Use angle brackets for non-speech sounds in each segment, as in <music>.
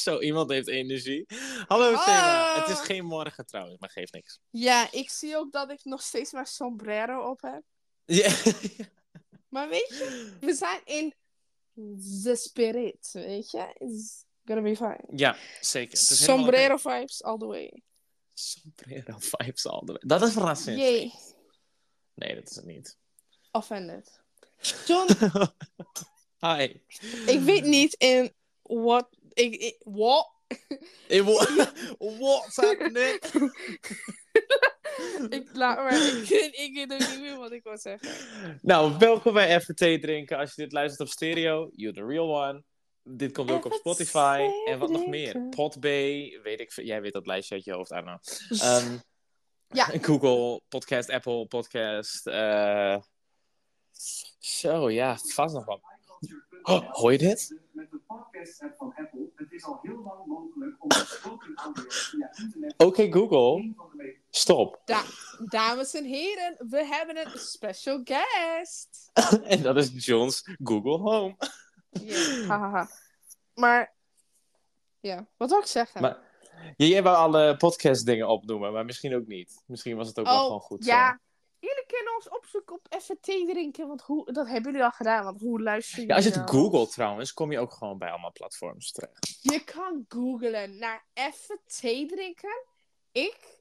<laughs> Zo, iemand heeft energie. Hallo Ah. Sema. Het is geen morgen trouwens, maar geeft niks. Ja, ik zie ook dat ik nog steeds mijn sombrero op heb. Ja. <laughs> Maar weet je, we zijn in the spirit, weet je? It's gonna be fine. ja, zeker. Het is helemaal Sombrero vibes all the way. Sombrero vibes all the way. Dat is racistisch. Yay, Nee, dat is het niet. offended. John, <laughs> Hi. ik weet niet in what... Ik, ik, what? Wha- What's happening? ik, laat maar, ik, <laughs> ik weet ook niet meer wat ik wil zeggen. Nou, welkom bij Even Thee Drinken. Als je dit luistert op stereo, you're the real one. Dit komt ook op Spotify. En wat nog meer? Podbay, weet ik. Jij weet dat lijstje uit je hoofd, don't know. Ehm, Ja. <laughs> Google, podcast, Apple, podcast. eh Zo, ja, vast nog wat. Oh, hoor je dit? Podcast-app van Apple. Het is al heel lang mogelijk om gesproken audio via internet Oké, Google, stop. Da dames en heren, we hebben een special guest. <laughs> en dat is John's Google Home. Ja, hahaha. Maar, ja, wat wil ik zeggen? Maar Jij wou alle podcast dingen opnoemen, maar misschien ook niet. Misschien was het ook wel gewoon goed Oh, ja. zo. Jullie kunnen ons opzoeken op even thee drinken, want hoe, dat hebben jullie al gedaan, want hoe luister je Ja, als je het nou? googelt trouwens, kom je ook gewoon bij allemaal platforms terecht. Je kan googlen naar even thee drinken. Ik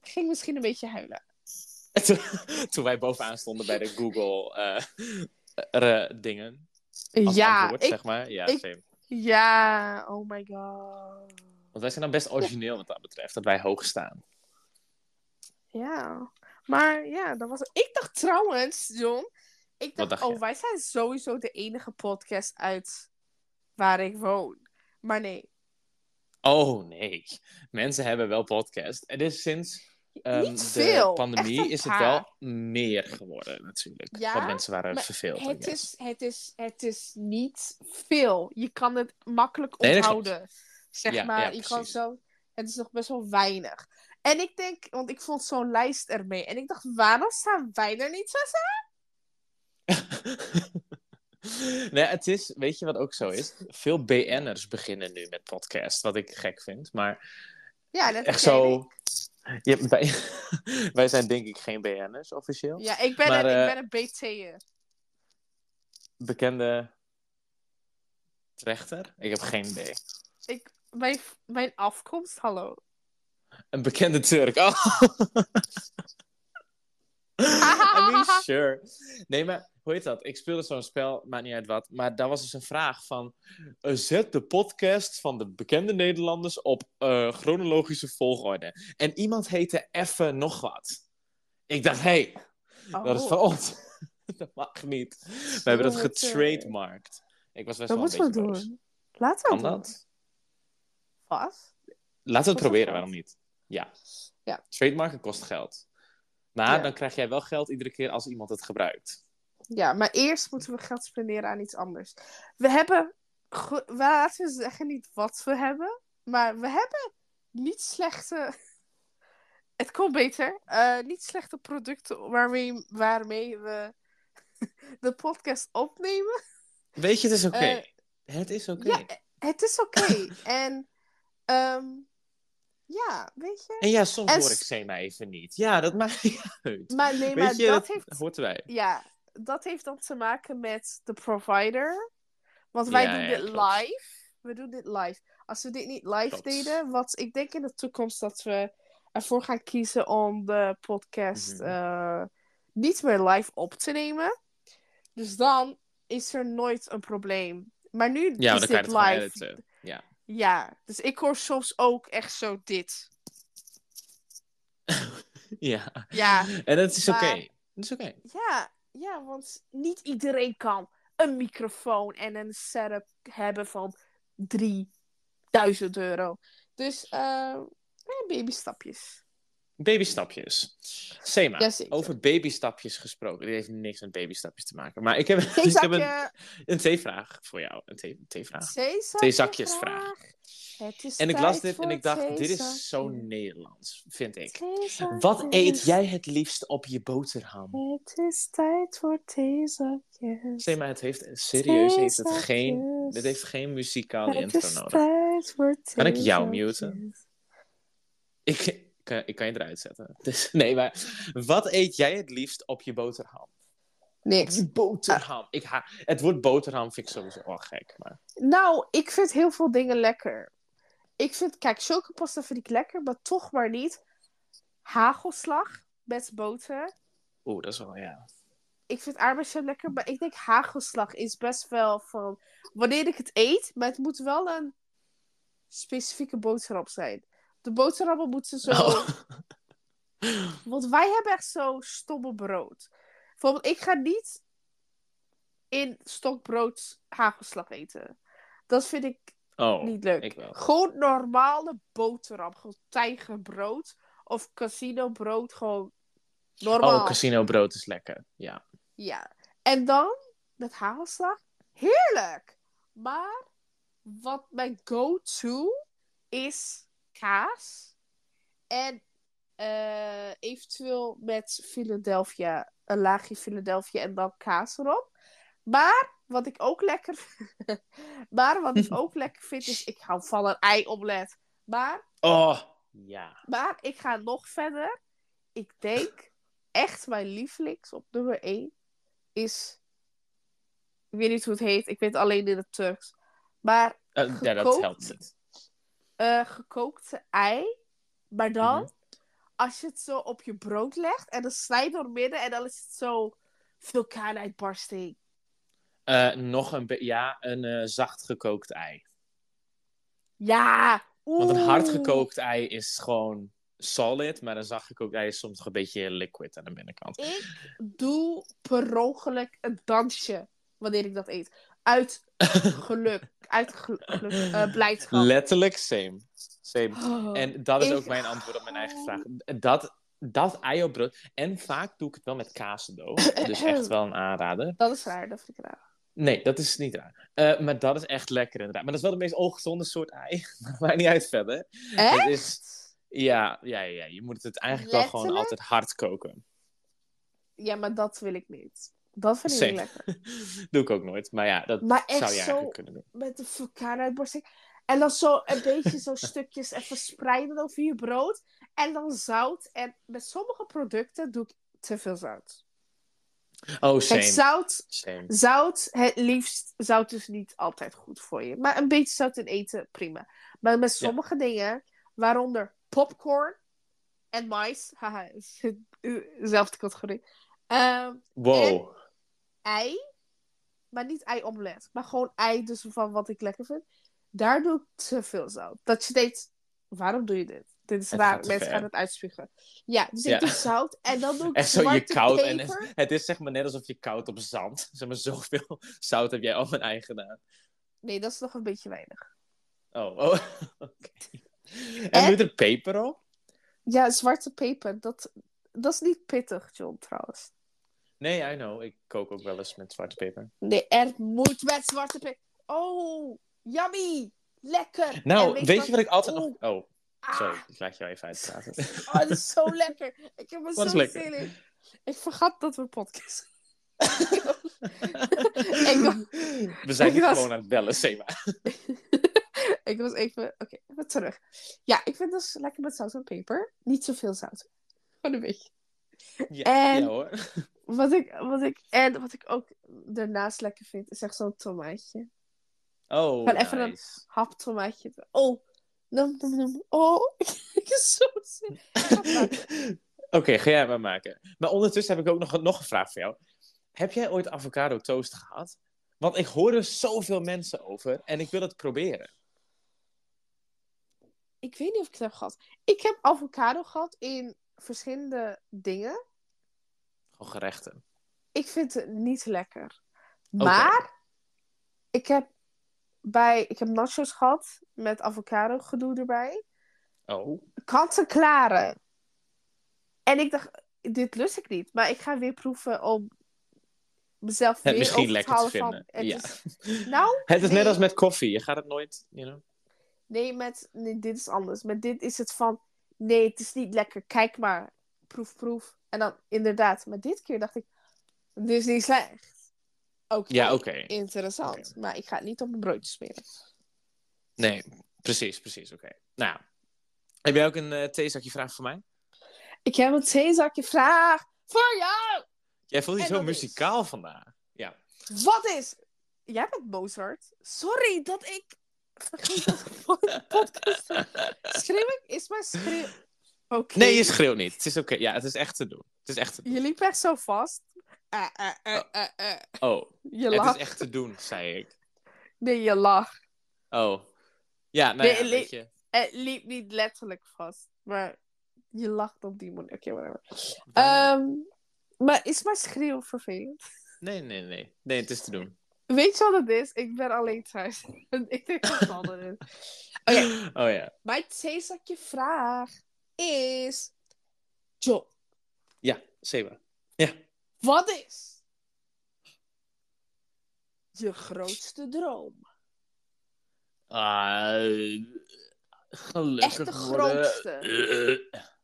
ging misschien een beetje huilen. <laughs> Toen, wij bovenaan stonden bij de Google eh, eh, dingen. Als ja, antwoord, ik, zeg maar. Ja, ik- same. ja, oh my god. Want wij zijn dan best origineel wat dat betreft, dat wij hoog staan. Ja, maar ja, dat was Ik dacht trouwens, John, ik dacht, dacht oh, wij zijn sowieso de enige podcast uit waar ik woon. Maar nee, Oh nee, mensen hebben wel podcast. Dit is sinds ehm, niet de pandemie is het wel meer geworden natuurlijk. Ja, Want mensen waren verveeld. Het is, het, is, het is niet veel. Je kan het makkelijk Nee, onthouden. Zeg Ja, maar, ja, je kan zo... Het is nog best wel weinig. En ik denk, want ik vond zo'n lijst ermee. En ik dacht, waarom staan wij er niet tussen? <laughs> nee, het is, weet je wat ook zo is? Veel BN'ers beginnen nu met podcast, wat ik gek vind. Maar Ja, dat echt ik. zo. Ja, wij, <laughs> wij zijn denk ik geen BN'ers officieel. Ja, ik ben, Maar, een, eh, ik ben een BT'er. Bekende trechter? Ik heb geen idee. Ik, mijn, mijn afkomst, hallo. Een bekende Turk. Oh. <laughs> I mean, sure. Nee, maar hoe heet dat? Ik speelde zo'n spel, maakt niet uit wat. Maar daar was dus een vraag van... eh, zet de podcast van de bekende Nederlanders op eh, chronologische volgorde. En iemand heette Effe nog wat. Ik dacht, hé, hey, dat is Oh, van ons. <laughs> dat mag niet. We hebben dat getrademarkt. Ik was best Dat wel een beetje boos. het doen. dat? Wat? Laten we het proberen, waarom niet? Ja. Ja. Trademarken kost geld. Maar Ja. dan krijg jij wel geld iedere keer als iemand het gebruikt. Ja, maar eerst moeten we geld spenderen aan iets anders. We hebben, we laten we zeggen niet wat we hebben, maar we hebben niet slechte, <laughs> het komt beter, Eh, niet slechte producten waarmee, waarmee we <laughs> de podcast opnemen. Weet je, het is oké. Eh, het is oké. Ja, het is oké. <laughs> en, ehm, ja, weet je. En ja, soms En hoor ik s- Sema even niet. Ja, dat <laughs> maakt niet uit. Maar nee, Weet maar je, dat dat heeft, hoort erbij. ja, dat heeft dan te maken met de provider. Want wij Ja, doen ja, dit klopt. live. We doen dit live. Als we dit niet live Klopt. deden, wat ik denk in de toekomst dat we ervoor gaan kiezen om de podcast Mhm. eh, niet meer live op te nemen. Dus dan is er nooit een probleem. Maar nu Ja, is maar dit het live. Ja. Dus ik hoor soms ook echt zo dit. <laughs> ja. Ja, En dat is oké. Dat is oké. Ja, ja, want niet iedereen kan een microfoon en een setup hebben van 3000 euro. Dus, eh, eh, babystapjes. Babystapjes. Sema, Jazeker. over babystapjes gesproken. Dit heeft niks met babystapjes te maken. Maar ik heb, <laughs> ik heb een, een theevraag voor jou. Een thee- theevraag. Theezakje Theezakjesvraag. Het En ik las dit en ik dacht, dit is zo Nederlands, vind ik. Wat eet jij het liefst op je boterham? Het is tijd voor theezakjes. Sema, het heeft serieus heeft het geen, dit heeft geen muzikale Het intro is nodig. tijd voor Kan ik jou muten? Ik, ik, kan- ik kan je eruit zetten. <laughs> Dus, nee, maar wat eet jij het liefst op je boterham? Niks. Boterham. Ik ha het woord boterham vind ik sowieso wel gek. Maar... Nou, ik vind heel veel dingen lekker. Ik vind, kijk, chocopasta vind ik lekker, maar toch maar niet. Hagelslag met boter. Oeh, dat is wel, ja. Ik vind aardbeisjam lekker, maar ik denk hagelslag is best wel van... Wanneer ik het eet, maar het moet wel een specifieke boterham zijn. De boterhammen moeten zo... Oh. <laughs> Want wij hebben echt zo stomme brood. Bijvoorbeeld, ik ga niet in stokbrood hagelslag eten. Dat vind ik Oh, niet leuk. ik. Gewoon normale boterham. Gewoon tijgerbrood. Of casino brood. Gewoon normaal. Oh, casino brood is lekker. Ja. Ja. En dan met hagelslag. Heerlijk! Maar wat mijn go-to is kaas. En eh, eventueel met Philadelphia. Een laagje Philadelphia en dan kaas erop. Maar wat ik ook lekker <laughs> Maar wat ik ook lekker vind is... Ik hou van een ei-omelet. Maar Oh, ja. maar ik ga nog verder. Ik denk echt mijn lievelings op nummer 1 is. Ik weet niet hoe het heet. Ik weet het alleen in het Turks. Maar Eh, ja, dat Gekookt? helpt niet. Eh, gekookte ei. Maar dan, Mhm. als je het zo op je brood legt en dan snij je door midden en dan is het zo vulkaanuitbarsting. Eh, nog een ja, een eh, zacht gekookt ei. Ja! Want een oeh. hard gekookt ei is gewoon solid, maar een zacht gekookt ei is soms nog een beetje liquid aan de binnenkant. Ik doe per ongeluk een dansje wanneer ik dat eet. Uit geluk. Uit gel- geluk. eh, blijdschap. Letterlijk same. same. Oh. En dat is Ik ook mijn antwoord op mijn eigen vraag. Dat, dat ei op brood. En vaak doe ik het wel met kaasdoog. <clears throat> Dus echt wel een aanrader. Dat is raar, dat vind ik raar. Nee, dat is niet raar. Eh, maar dat is echt lekker inderdaad. Maar dat is wel de meest ongezonde soort ei. <laughs> Maakt niet uit verder. Echt? Het is, ja, ja, ja, je moet het eigenlijk wel gewoon altijd hard koken. Ja, maar dat wil ik niet. Dat vind ik Same. niet lekker. <laughs> Doe ik ook nooit. Maar ja, dat Maar zou je eigenlijk kunnen doen. Met de vulkaanuitbarsting. En dan zo een beetje zo stukjes even spreiden over je brood. En dan zout. En met sommige producten doe ik te veel zout. Oh, Kijk, same. zout, same. zout, het liefst, zout is niet altijd goed voor je. Maar een beetje zout in eten, prima. Maar met sommige dingen, waaronder popcorn en mais, haha, <laughs> dezelfde categorie. Ehm, Wow. Ei, maar niet ei-omelet, maar gewoon ei, dus van wat ik lekker vind. Daar doe ik te veel zout. Dat je denkt, waarom doe je dit? Dit is Het raar, mensen ver. gaan het uitspugen. Ja, dus ik Ja. doe zout en dan doe ik zo, je. En peper. het, het is zeg maar net alsof je koud op zand. <laughs> Zeg maar, zoveel zout heb jij op een ei gedaan. Nee, dat is nog een beetje weinig. Oh, oh. <laughs> oké. En En- doe je er peper op? Ja, zwarte peper, dat, dat is niet pittig, John, trouwens. Nee, I know. Ik kook ook wel eens met zwarte peper. Nee, er moet met zwarte peper. Oh, yummy! Lekker! En Nou, weet wat- je wat ik altijd Oh, nog... Oh, sorry. ah, Ik laat jou even uitpraten. <laughs> oh, dat is zo lekker. Ik heb Wat is zo lekker? zin in. Ik vergat dat we podcast <laughs> We zijn was- gewoon aan het bellen, Sema. <laughs> Ik was even... Oké, even terug. Ja, ik vind dus lekker met zout en peper. Niet zoveel zout. Gewoon een beetje. Ja, En- ja hoor. Wat ik, wat ik, en wat ik ook daarnaast lekker vind, is echt zo'n tomaatje. Oh, Gewoon even een-. Hap tomaatje. Oh, nom, nom, nom. Oh, <laughs> ik zo zin. <laughs> Oké, ga jij maar maken. Maar ondertussen heb ik ook nog, nog een vraag voor jou. Heb jij ooit avocado toast gehad? Want ik hoor er zoveel mensen over en ik wil het proberen. Ik weet niet of ik het heb gehad. Ik heb avocado gehad in verschillende dingen. Gewoon gerechten. Ik vind het niet lekker. Maar ik heb bij ik heb nachos gehad met avocado gedoe erbij. Oh. Kant en ik dacht, dit lust ik niet. Maar ik ga weer proeven om mezelf Het weer misschien lekker te halen van... vinden. Het Ja. is, nou, <laughs> Het is nee, net als met koffie. Je gaat het nooit, you know. Nee, met, nee, dit is anders. Met dit is het van, nee, het is niet lekker. Kijk maar, proef, proef. En dan inderdaad, maar dit keer dacht ik, dit is niet slecht. Oké, Ja, oké. interessant. Maar ik ga het niet op mijn broodje smeren. Nee, precies, precies. Oké. Nou, heb jij ook een eh, theezakje vraag voor mij? Ik heb een theezakje vraag voor jou. Jij voelt je En zo is- muzikaal vandaag. Ja. Wat is... Jij bent Mozart. Sorry dat ik vergeet dat ik voor de podcast? Is mijn schreeuw... Oké. Nee, je schreeuwt niet. Het is oké. Ja, het is echt te doen. Het is echt te doen. Je liep echt zo vast. Eh, eh, eh, eh, eh. Oh, Je het lacht. is echt te doen, zei ik. Nee, je lacht. Oh. Ja, nou Nee, ja, weet je. Het liep niet letterlijk vast. Maar je lacht op die manier. Oké, whatever. Ehm, maar is mijn schreeuw vervelend? Nee, nee, nee. Nee, het is te doen. Weet je wat het is? Ik ben alleen thuis. En <laughs> ik denk dat het <laughs> is. Oké, Oh ja. mijn theezakje vraag is... Jo, Ja, Seba. Ja. wat is je grootste droom? Ah, gelukkig Echt de worden. grootste. <clears throat>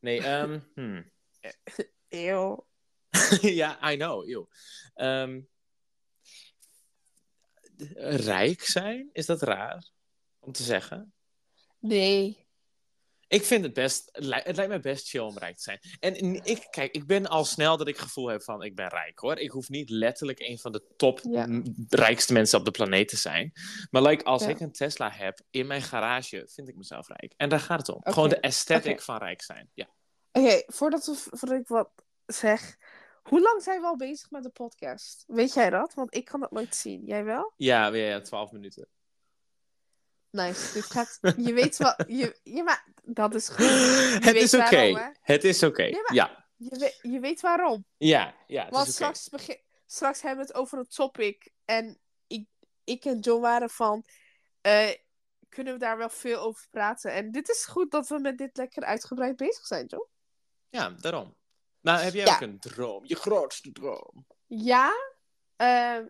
Nee, ehm hmm. <laughs> Eeuw. <laughs> ja, I know. Eeuw. Ehm, rijk zijn? Is dat raar om te zeggen? Nee. Ik vind het best, het, li- het lijkt me best chill om rijk te zijn. En ik, kijk, ik ben al snel dat ik het gevoel heb van ik ben rijk hoor. Ik hoef niet letterlijk een van de top Ja. rijkste mensen op de planeet te zijn. Maar like, als Ja. ik een Tesla heb in mijn garage, vind ik mezelf rijk. En daar gaat het om. Gewoon de aesthetic van rijk zijn. Ja. Oké, voordat, we, voordat ik wat zeg. Hoe lang zijn we al bezig met de podcast? Weet jij dat? Want ik kan dat nooit zien. Jij wel? Ja, ja, ja, 12 minuten. Nice. Dit <laughs> gaat... Je weet wat... Je... Ja, maar dat is goed. het weet is oké. waarom, hè? Het is oké. Ja, maar- Ja. Je, weet, je weet waarom. Ja, ja, het Want is oké. straks, begin... straks hebben we het over een topic. En ik, ik en John waren van... eh, kunnen we daar wel veel over praten? En dit is goed dat we met dit lekker uitgebreid bezig zijn, John. Ja, daarom. Nou, heb jij Ja. ook een droom? Je grootste droom? Ja, ehm,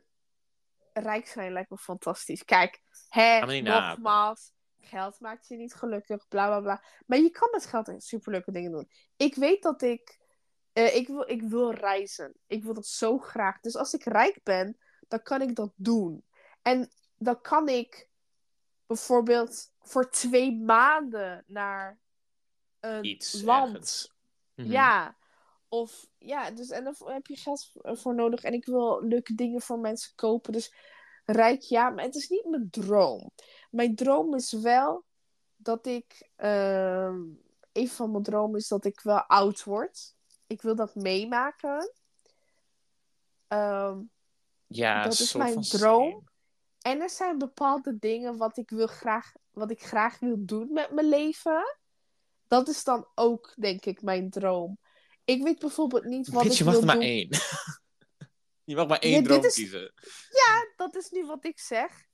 rijk zijn lijkt me fantastisch. Kijk, hè, nogmaals, geld maakt je niet gelukkig, bla bla bla. Maar je kan met geld superleuke dingen doen. Ik weet dat ik, eh, ik, wil, ik wil reizen. Ik wil dat zo graag. Dus als ik rijk ben, dan kan ik dat doen. En dan kan ik bijvoorbeeld voor twee maanden naar een Iets land. Mhm. Ja. Of ja, dus en dan heb je geld voor nodig. En ik wil leuke dingen voor mensen kopen. Dus rijk, ja, maar het is niet mijn droom. Mijn droom is wel dat ik. ehm een van mijn dromen is dat ik wel oud word. Ik wil dat meemaken. Ehm, Ja, dat is mijn droom. en er zijn bepaalde dingen wat ik, wil graag, wat ik graag wil doen met mijn leven. Dat is dan ook, denk ik, mijn droom. Ik weet bijvoorbeeld niet wat Bitch, ik je mag er maar doen. één. <laughs> je mag maar één Ja, droom is- kiezen. Dat is nu wat ik zeg.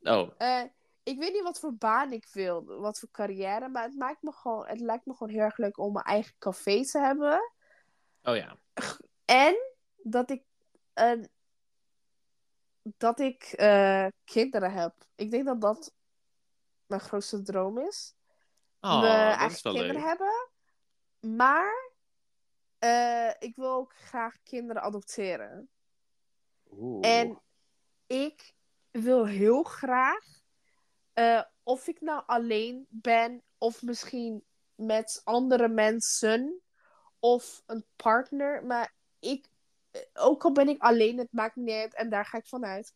Oh, Eh, ik weet niet wat voor baan ik wil, wat voor carrière, maar het, maakt me gewoon, het lijkt me gewoon heel erg leuk om mijn eigen café te hebben. oh ja. En dat ik, dat ik eh, kinderen heb. Ik denk dat dat mijn grootste droom is. Oh, eigen wel kinderen leuk. hebben. Maar eh, ik wil ook graag kinderen adopteren. Oeh. En ik wil heel graag, eh, of ik nou alleen ben, of misschien met andere mensen, of een partner. Maar ik, eh, ook al ben ik alleen, het maakt me niet uit en daar ga ik vanuit.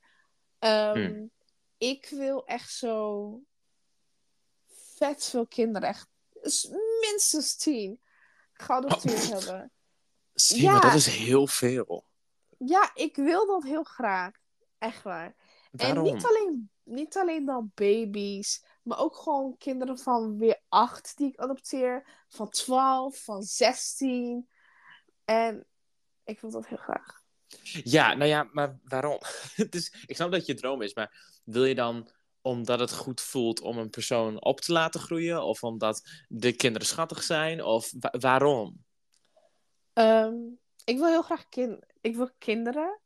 Ehm, Hmm. Ik wil echt zo vet veel kinderen, echt minstens tien, geadopteerd hebben. Zie, ja. maar dat is heel veel. Ja, ik wil dat heel graag. Echt waar. En niet alleen, niet alleen dan baby's, maar ook gewoon kinderen van weer acht die ik adopteer, van 12, van 16. En ik wil dat heel graag. Ja, nou ja, maar waarom? <laughs> Is, ik snap dat je droom is, maar wil je dan omdat het goed voelt om een persoon op te laten groeien? Of omdat de kinderen schattig zijn? Of wa- waarom? Ehm, ik wil heel graag kin ik wil kinderen.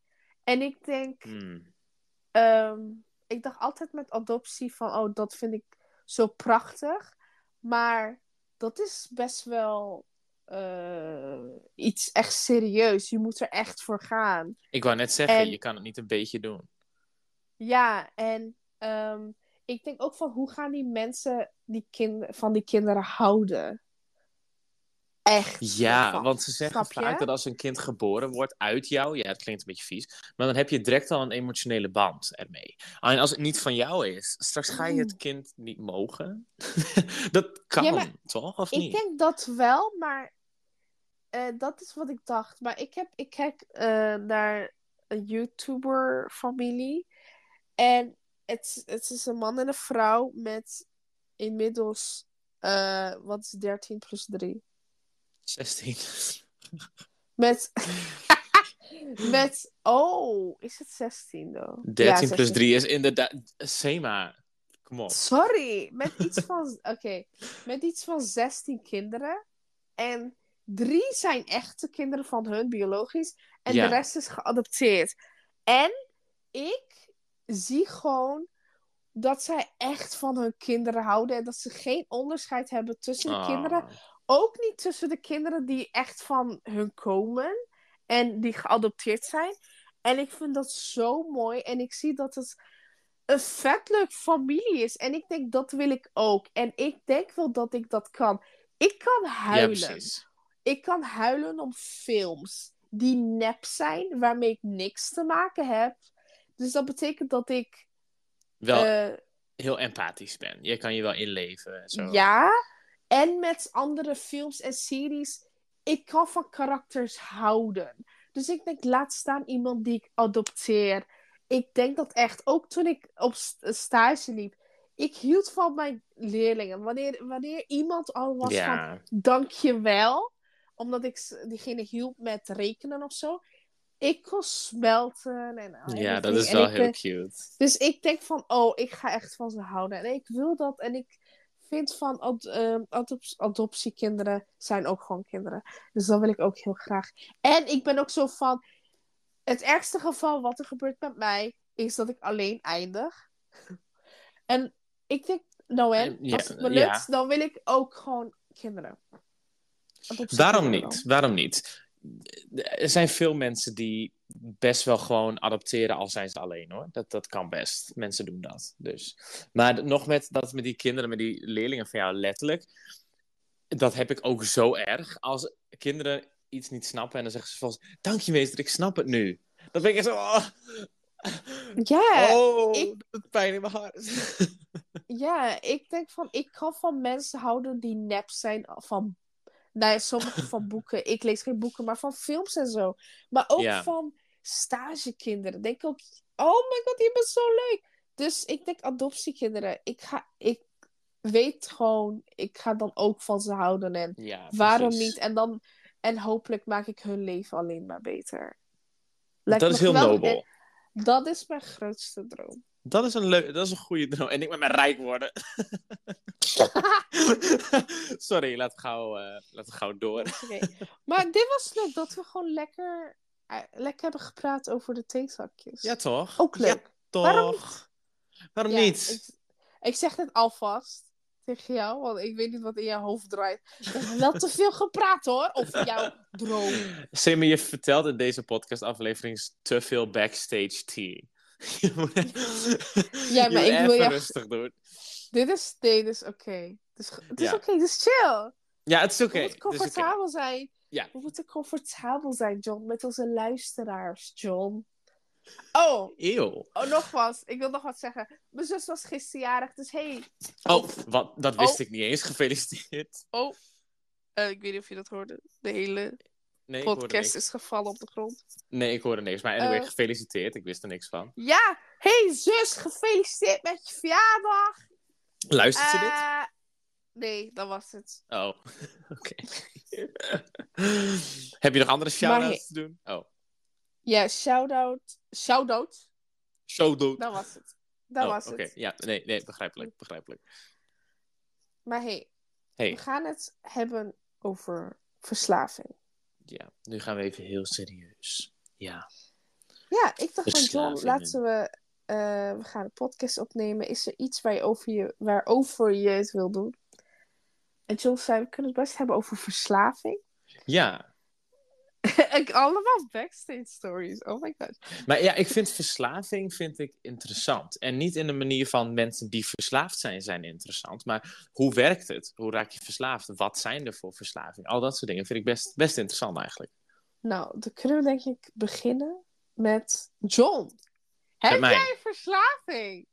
En ik denk, Hmm. ehm, ik dacht altijd met adoptie van, oh, dat vind ik zo prachtig. Maar dat is best wel eh, iets echt serieus. Je moet er echt voor gaan. Ik wou net zeggen, En- je kan het niet een beetje doen. Ja, en ehm, ik denk ook van, hoe gaan die mensen die kind van die kinderen houden? Echt. Ja, want ze zeggen vaak dat als een kind geboren wordt uit jou, ja, het klinkt een beetje vies, maar dan heb je direct al een emotionele band ermee. Alleen als het niet van jou is, straks ga je het kind niet mogen. <laughs> dat kan Ja, toch, of Ik niet? denk dat wel, maar eh, dat is wat ik dacht. Maar ik, heb, ik kijk eh, naar een YouTuber-familie. En het, het is een man en een vrouw met inmiddels, eh, wat is 13 plus 3? 16. Met, <laughs> met, oh, is het 16 dan? 13 Ja, plus 16. 3 is inderdaad. Sema, kom op. Sorry, met iets van, <laughs> oké, met iets van 16 kinderen. En drie zijn echte kinderen van hun, biologisch. En Ja. de rest is geadopteerd. En ik zie gewoon dat zij echt van hun kinderen houden. En dat ze geen onderscheid hebben tussen de Ah. kinderen. Ook niet tussen de kinderen die echt van hun komen. En die geadopteerd zijn. En ik vind dat zo mooi. En ik zie dat het een vet leuk familie is. En ik denk, dat wil ik ook. En ik denk wel dat ik dat kan. Ik kan huilen. ik kan huilen om films die nep zijn, waarmee ik niks te maken heb. Dus dat betekent dat ik. Wel eh, heel empathisch ben. Je kan je wel inleven. en Zo. ja. En met andere films en series. Ik kan van karakters houden. Dus ik denk, laat staan iemand die ik adopteer. Ik denk dat echt, ook toen ik op st- stage liep. Ik hield van mijn leerlingen. Wanneer, wanneer iemand al was van, Ja. dankjewel. Omdat ik diegene hielp met rekenen of zo. Ik kon smelten. En ja, dat is En wel ik heel cute. Dus ik denk van, oh, ik ga echt van ze houden. En ik wil dat. En ik vind van ad- adop- adoptiekinderen zijn ook gewoon kinderen. Dus dat wil ik ook heel graag. En ik ben ook zo van, het ergste geval wat er gebeurt met mij, is dat ik alleen eindig. <laughs> En ik denk, nou en, Ja, als het me ja. lukt, dan wil ik ook gewoon kinderen. Waarom niet? Waarom niet? Er zijn veel mensen die best wel gewoon adopteren al zijn ze alleen hoor. Dat, dat kan best. Mensen doen dat. Dus. Maar nog met dat met die kinderen, met die leerlingen van jou, letterlijk. Dat heb ik ook zo erg. Als kinderen iets niet snappen en dan zeggen ze volgens dank je meester, ik snap het nu. Dan ben ik echt zo. Oh, Ja, oh ik- pijn in mijn hart. Ja, ik denk van, ik kan van mensen houden die nep zijn van, nou ja, sommige van boeken. <laughs> Ik lees geen boeken, maar van films en zo. Maar ook Ja. van stagekinderen. Denk ook, oh my god, je bent zo leuk. Dus ik denk adoptiekinderen. Ik ga, ik weet gewoon, ik ga dan ook van ze houden en Ja, waarom niet? En dan, en hopelijk maak ik hun leven alleen maar beter. Lijkt Dat is heel nobel. Dat is mijn grootste droom. Dat is een leuk, dat is een goede droom. En ik met mijn rijk worden. <laughs> Sorry, laten we gauw, eh, laten we gauw door. <laughs> Maar dit was leuk dat we gewoon lekker, eh, lekker hebben gepraat over de theezakjes. Ja, toch? Ook leuk. Ja, toch? Waarom Waarom Ja, niet? Ik, ik zeg het alvast tegen jou, want ik weet niet wat in jouw hoofd draait. We hebben wel te veel gepraat hoor, over jouw droom. <laughs> Semi, je vertelt in deze podcastaflevering te veel backstage tea. <laughs> Je moet, <laughs> Ja, maar ik wil je- rustig doen. Dit is, nee, dit is oké. Het is, het is Ja. oké, dit is chill. Ja, het is oké. We moeten comfortabel zijn. Ja. We moeten comfortabel zijn, John, met onze luisteraars, John. Oh, Eeuw. oh, nog wat. Ik wil nog wat zeggen. Mijn zus was gisteren jarig, dus hey. Oh, wat, dat wist Oh. ik niet eens. Gefeliciteerd. Oh, eh, ik weet niet of je dat hoorde. De hele Nee, podcast is gevallen op de grond. Nee, ik hoorde niks. Maar anyway, Eh. gefeliciteerd. Ik wist er niks van. Ja, hey zus, gefeliciteerd met je verjaardag. Luistert ze dit? Eh, nee, dat was het. Oh, <laughs> oké. Heb je nog andere shout-outs te doen? Oh, Ja, shout-out. Shout-out, shout-out. dat was het. Dat oh, was oké. het. Ja, nee, nee, begrijpelijk, begrijpelijk. Maar hey, Hey, we gaan het hebben over verslaving. Ja, nu gaan we even heel serieus. Ja. Ja, ik dacht van John, laten we... eh, we gaan een podcast opnemen. Is er iets waar je over je, waarover je het wil doen? En John zei, we kunnen het best hebben over verslaving. Ja, <laughs> allemaal backstage stories. Oh my god. maar ja, ik vind verslaving vind ik interessant. En niet in de manier van mensen die verslaafd zijn, zijn interessant. Maar hoe werkt het? Hoe raak je verslaafd? Wat zijn er voor verslaving? Al dat soort dingen vind ik best, best interessant eigenlijk. Nou, dan kunnen we denk ik beginnen met John. Heb mij. jij verslaving?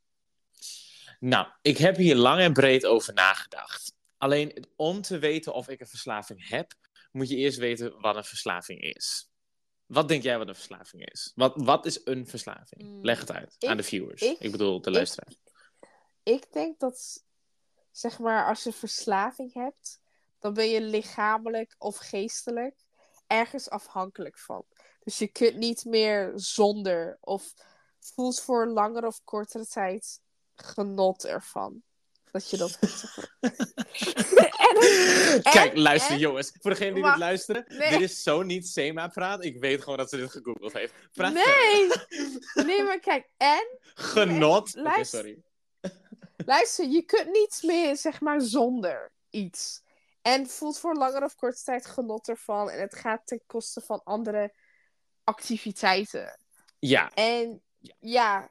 Nou, ik heb hier lang en breed over nagedacht. Alleen om te weten of ik een verslaving heb, moet je eerst weten wat een verslaving is. Wat denk jij wat een verslaving is? Wat, wat is een verslaving? Mm, Leg het uit ik- aan de viewers. ik- Ik, bedoel de ik- luisteraars. Ik denk dat, zeg maar, als je verslaving hebt, dan ben je lichamelijk of geestelijk ergens afhankelijk van. Dus je kunt niet meer zonder of voelt voor langere of kortere tijd genot ervan. Dat je dat <laughs> en, Kijk, en- luister en- jongens. Voor degenen die dit luisteren. nee. Dit is zo niet Sema-praat. Ik weet gewoon dat ze dit gegoogeld heeft. Praat Nee! Nee, maar kijk, en Genot. Oké, sorry. Luister, je kunt niet meer, zeg maar, zonder iets. En voelt voor langere of korte tijd genot ervan. En het gaat ten koste van andere activiteiten. Ja, En ja,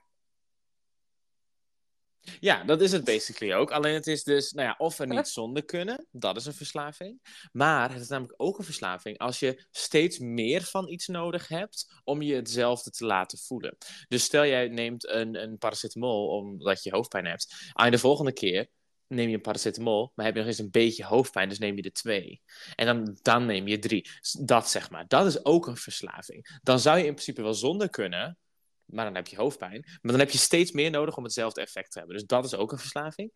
Ja, dat is het basically ook. Alleen het is dus, nou ja, of er niet zonder kunnen, dat is een verslaving. Maar het is namelijk ook een verslaving als je steeds meer van iets nodig hebt om je hetzelfde te laten voelen. Dus stel jij neemt een, een paracetamol omdat je hoofdpijn hebt. Aan de volgende keer neem je een paracetamol, maar heb je nog eens een beetje hoofdpijn, dus neem je er twee. En dan, dan neem je drie. Dat zeg maar, dat is ook een verslaving. Dan zou je in principe wel zonder kunnen, maar dan heb je hoofdpijn. Maar dan heb je steeds meer nodig om hetzelfde effect te hebben. Dus dat is ook een verslaving.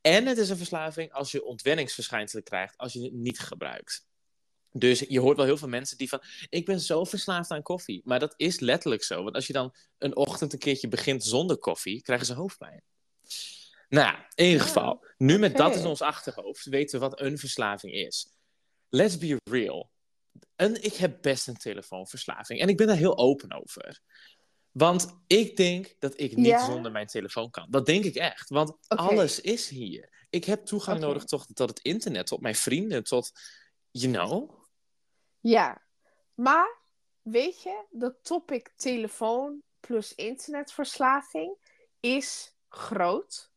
En het is een verslaving als je ontwenningsverschijnselen krijgt als je het niet gebruikt. Dus je hoort wel heel veel mensen die van, ik ben zo verslaafd aan koffie. Maar dat is letterlijk zo. Want als je dan een ochtend een keertje begint zonder koffie, krijgen ze hoofdpijn. Nou, in ieder Ja, geval, nu met dat in ons achterhoofd, weten we wat een verslaving is. Let's be real. En ik heb best een telefoonverslaving. En ik ben daar heel open over. Want ik denk dat ik niet Ja? zonder mijn telefoon kan. Dat denk ik echt. Want alles is hier. Ik heb toegang nodig tot, tot het internet, tot mijn vrienden, tot... You know? ja. Maar, weet je, de topic telefoon plus internetverslaving is groot.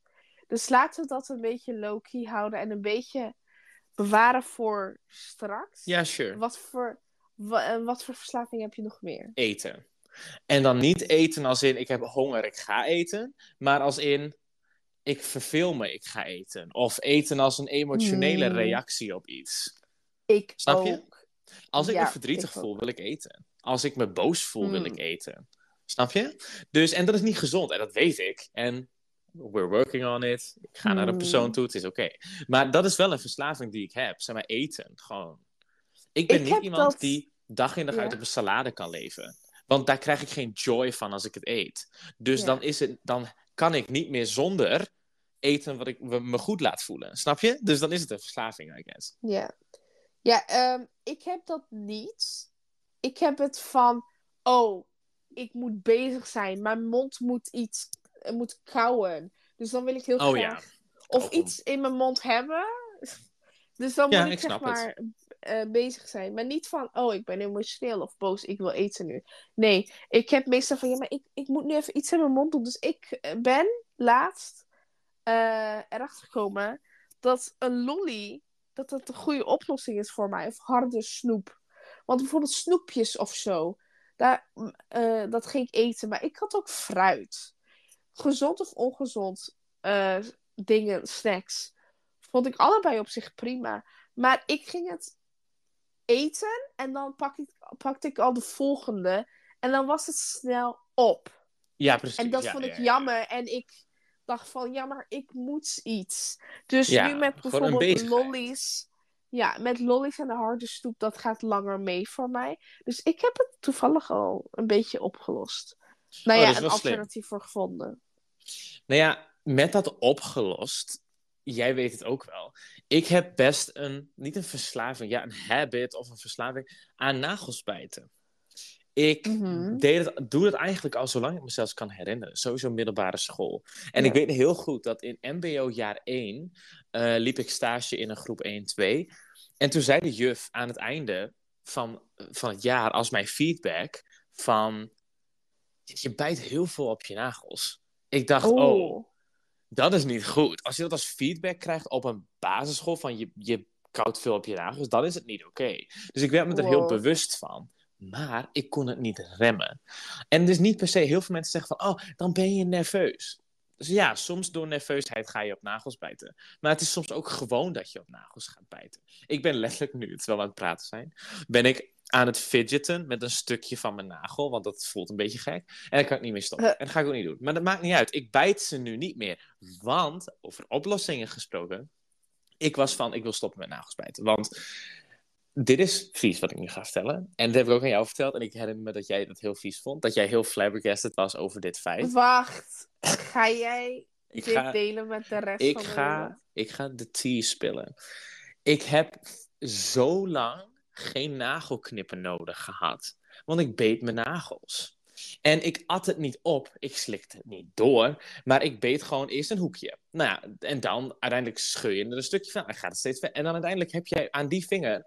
Dus laten we dat een beetje low-key houden en een beetje bewaren voor straks. Ja, sure. Wat voor, wa- wat voor verslaving heb je nog meer? Eten. En dan niet eten als in, ik heb honger, ik ga eten. Maar als in, ik verveel me, ik ga eten. Of eten als een emotionele Hmm. reactie op iets. Ik Snap je? ook. Als ik Ja, me verdrietig ik ook. voel, wil ik eten. Als ik me boos voel, wil Hmm. ik eten. Snap je? Dus, en dat is niet gezond. En dat weet ik. En we're working on it. Ik ga naar een Hmm. persoon toe, het is oké. Maar dat is wel een verslaving die ik heb. Zeg maar eten. Gewoon. Ik ben Ik niet iemand dat- die dag in dag uit op een salade kan leven. Want daar krijg ik geen joy van als ik het eet. Dus Ja. dan, is het, dan kan ik niet meer zonder eten wat ik me goed laat voelen. Snap je? Dus dan is het een verslaving, I guess. Ja, ja ehm, ik heb dat niet. Ik heb het van, oh, ik moet bezig zijn. Mijn mond moet iets, eh, moet kauwen. Dus dan wil ik heel Oh ja. graag of Kauwgom. iets in mijn mond hebben. <laughs> Dus dan Ja, moet ik, ik zeg snap het. Eh, bezig zijn. Maar niet van, oh, ik ben emotioneel of boos, ik wil eten nu. Nee, ik heb meestal van, ja, maar ik, ik moet nu even iets in mijn mond doen. Dus ik eh, ben laatst eh, erachter gekomen dat een lolly, dat dat een goede oplossing is voor mij. Of harde snoep. Want bijvoorbeeld snoepjes of zo, daar, mm, dat ging ik eten. Maar ik had ook fruit. Gezond of ongezond dingen, snacks. Vond ik allebei op zich prima. Maar ik ging het eten en dan pak ik, pakte ik al de volgende. En dan was het snel op. Ja, precies. En dat Ja, vond ik ja. jammer. En ik dacht van, ja, maar ik moet iets. Dus nu met bijvoorbeeld lollies. Ja, met lollies en de harde stoep, dat gaat langer mee voor mij. Dus ik heb het toevallig al een beetje opgelost. Nou Oh, ja, een slim. alternatief voor gevonden. Nou ja, met dat opgelost jij weet het ook wel. Ik heb best een, niet een verslaving, ja, een habit of een verslaving aan nagelsbijten. Ik Mhm. deed het, doe het eigenlijk al zolang ik mezelf kan herinneren. Sowieso middelbare school. En Ja. ik weet heel goed dat in MBO jaar 1 eh, liep ik stage in een groep 1-2. En toen zei de juf aan het einde van, van het jaar als mijn feedback van... Je bijt heel veel op je nagels. Ik dacht, oh, dat is niet goed. Als je dat als feedback krijgt op een basisschool van je, je koudt veel op je nagels, dan is het niet oké. Dus ik werd me er heel bewust van. Maar ik kon het niet remmen. En dus niet per se, heel veel mensen zeggen van, oh, dan ben je nerveus. Dus ja, soms door nerveusheid ga je op nagels bijten. Maar het is soms ook gewoon dat je op nagels gaat bijten. Ik ben letterlijk nu, terwijl we aan het praten zijn, ben ik aan het fidgeten met een stukje van mijn nagel, want dat voelt een beetje gek. En dan kan ik niet meer stoppen. Huh. En dat ga ik ook niet doen. Maar dat maakt niet uit. Ik bijt ze nu niet meer. Want, over oplossingen gesproken, ik was van, ik wil stoppen met nagels bijten. Want dit is vies wat ik nu ga vertellen. En dat heb ik ook aan jou verteld. En ik herinner me dat jij dat heel vies vond. Dat jij heel flabbergasted was over dit feit. Wacht, ga jij Ik dit ga, delen met de rest ik van de ga, wereld? ik ga de tea spillen. Ik heb zo lang geen nagelknippen nodig gehad. Want ik beet mijn nagels. En ik at het niet op, ik slikte het niet door, maar ik beet gewoon eerst een hoekje. Nou ja, en dan uiteindelijk scheur je er een stukje van, en gaat het steeds verder. En dan uiteindelijk heb jij aan die vinger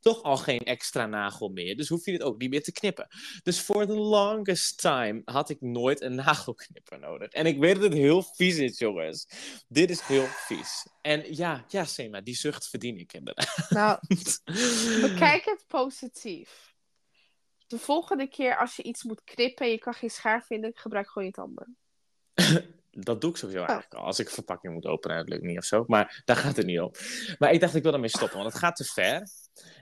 toch al geen extra nagel meer, dus hoef je het ook niet meer te knippen. Dus voor the longest time had ik nooit een <laughs> nagelknipper nodig. En ik weet dat het heel vies is, jongens. Dit is heel vies. En ja, ja, Sema, die zucht verdien ik inderdaad. Nou, <laughs> bekijk het positief. De volgende keer als je iets moet knippen en je kan geen schaar vinden, gebruik gewoon je tanden. <laughs> Dat doe ik sowieso eigenlijk al. Als ik een verpakking moet openen, dat lukt niet of zo. Maar daar gaat het niet om. Maar ik dacht, ik wil ermee stoppen, want het gaat te ver.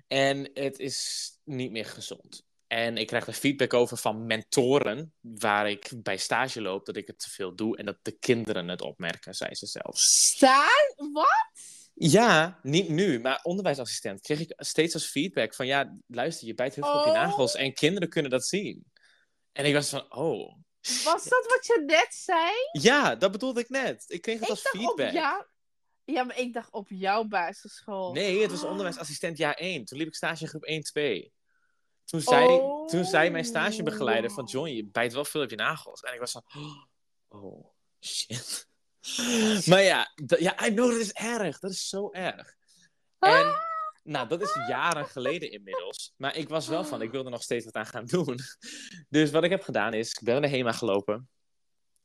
En het is niet meer gezond. En ik krijg er feedback over van mentoren, waar ik bij stage loop, dat ik het te veel doe. En dat de kinderen het opmerken, zei ze zelf. Staan? Wat? Ja, niet nu, maar onderwijsassistent kreeg ik steeds als feedback van ja, luister, je bijt heel veel op je Oh. nagels en kinderen kunnen dat zien. En ik was van, oh. Was dat wat je net zei? Ja, dat bedoelde ik net. Ik kreeg het Ik als feedback. jou. Ja, maar ik dacht op jouw basisschool. Nee, het was onderwijsassistent jaar 1. Toen liep ik stage in groep 1, 2. Toen zei, Oh. toen zei mijn stagebegeleider van John, je bijt wel veel op je nagels. En ik was van, <gasps> oh, shit. <laughs> Maar ja, ja, I know, dat is erg. Dat is zo erg. En, nou, dat is jaren geleden inmiddels. Maar ik was wel van, ik wilde nog steeds wat aan gaan doen. <laughs> Dus wat ik heb gedaan is, ik ben naar de HEMA gelopen.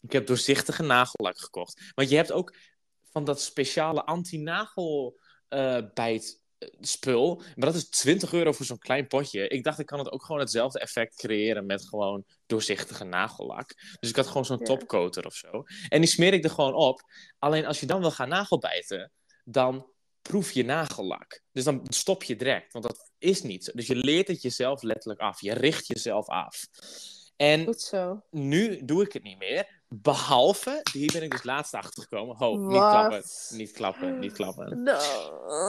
Ik heb doorzichtige nagellak gekocht. Want je hebt ook van dat speciale anti-nagel eh, bijt eh, spul. Maar dat is 20 euro voor zo'n klein potje. Ik dacht, ik kan het ook gewoon hetzelfde effect creëren met gewoon doorzichtige nagellak. Dus ik had gewoon zo'n topcoater of zo. En die smeer ik er gewoon op. Alleen als je dan wil gaan nagelbijten, dan proef je nagellak. Dus dan stop je direct, want dat is niet zo. Dus je leert het jezelf letterlijk af. Je richt jezelf af. En Goed zo. nu doe ik het niet meer. Behalve, hier ben ik dus laatst achter gekomen. Ho, niet klappen. Niet klappen, niet klappen. No.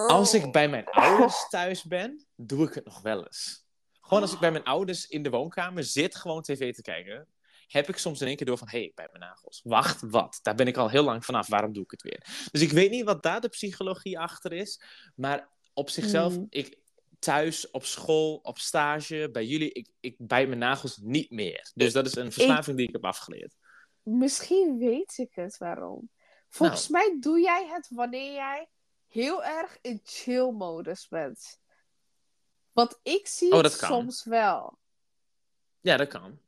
Als ik bij mijn ouders thuis ben, doe ik het nog wel eens. Gewoon als ik bij mijn ouders in de woonkamer zit, gewoon tv te kijken, heb ik soms in één keer door van, hé, hey, bij mijn nagels. Wacht, wat? Daar ben ik al heel lang vanaf. Waarom doe ik het weer? Dus ik weet niet wat daar de psychologie achter is, maar op zichzelf, Hmm. ik thuis, op school, op stage, bij jullie, ik, ik bijt mijn nagels niet meer. Dus dat is een verslaving die ik heb afgeleerd. Misschien weet ik het waarom. Volgens Nou. mij doe jij het wanneer jij heel erg in chill-modus bent. Want ik zie Oh, het dat kan. soms wel. Ja, dat kan.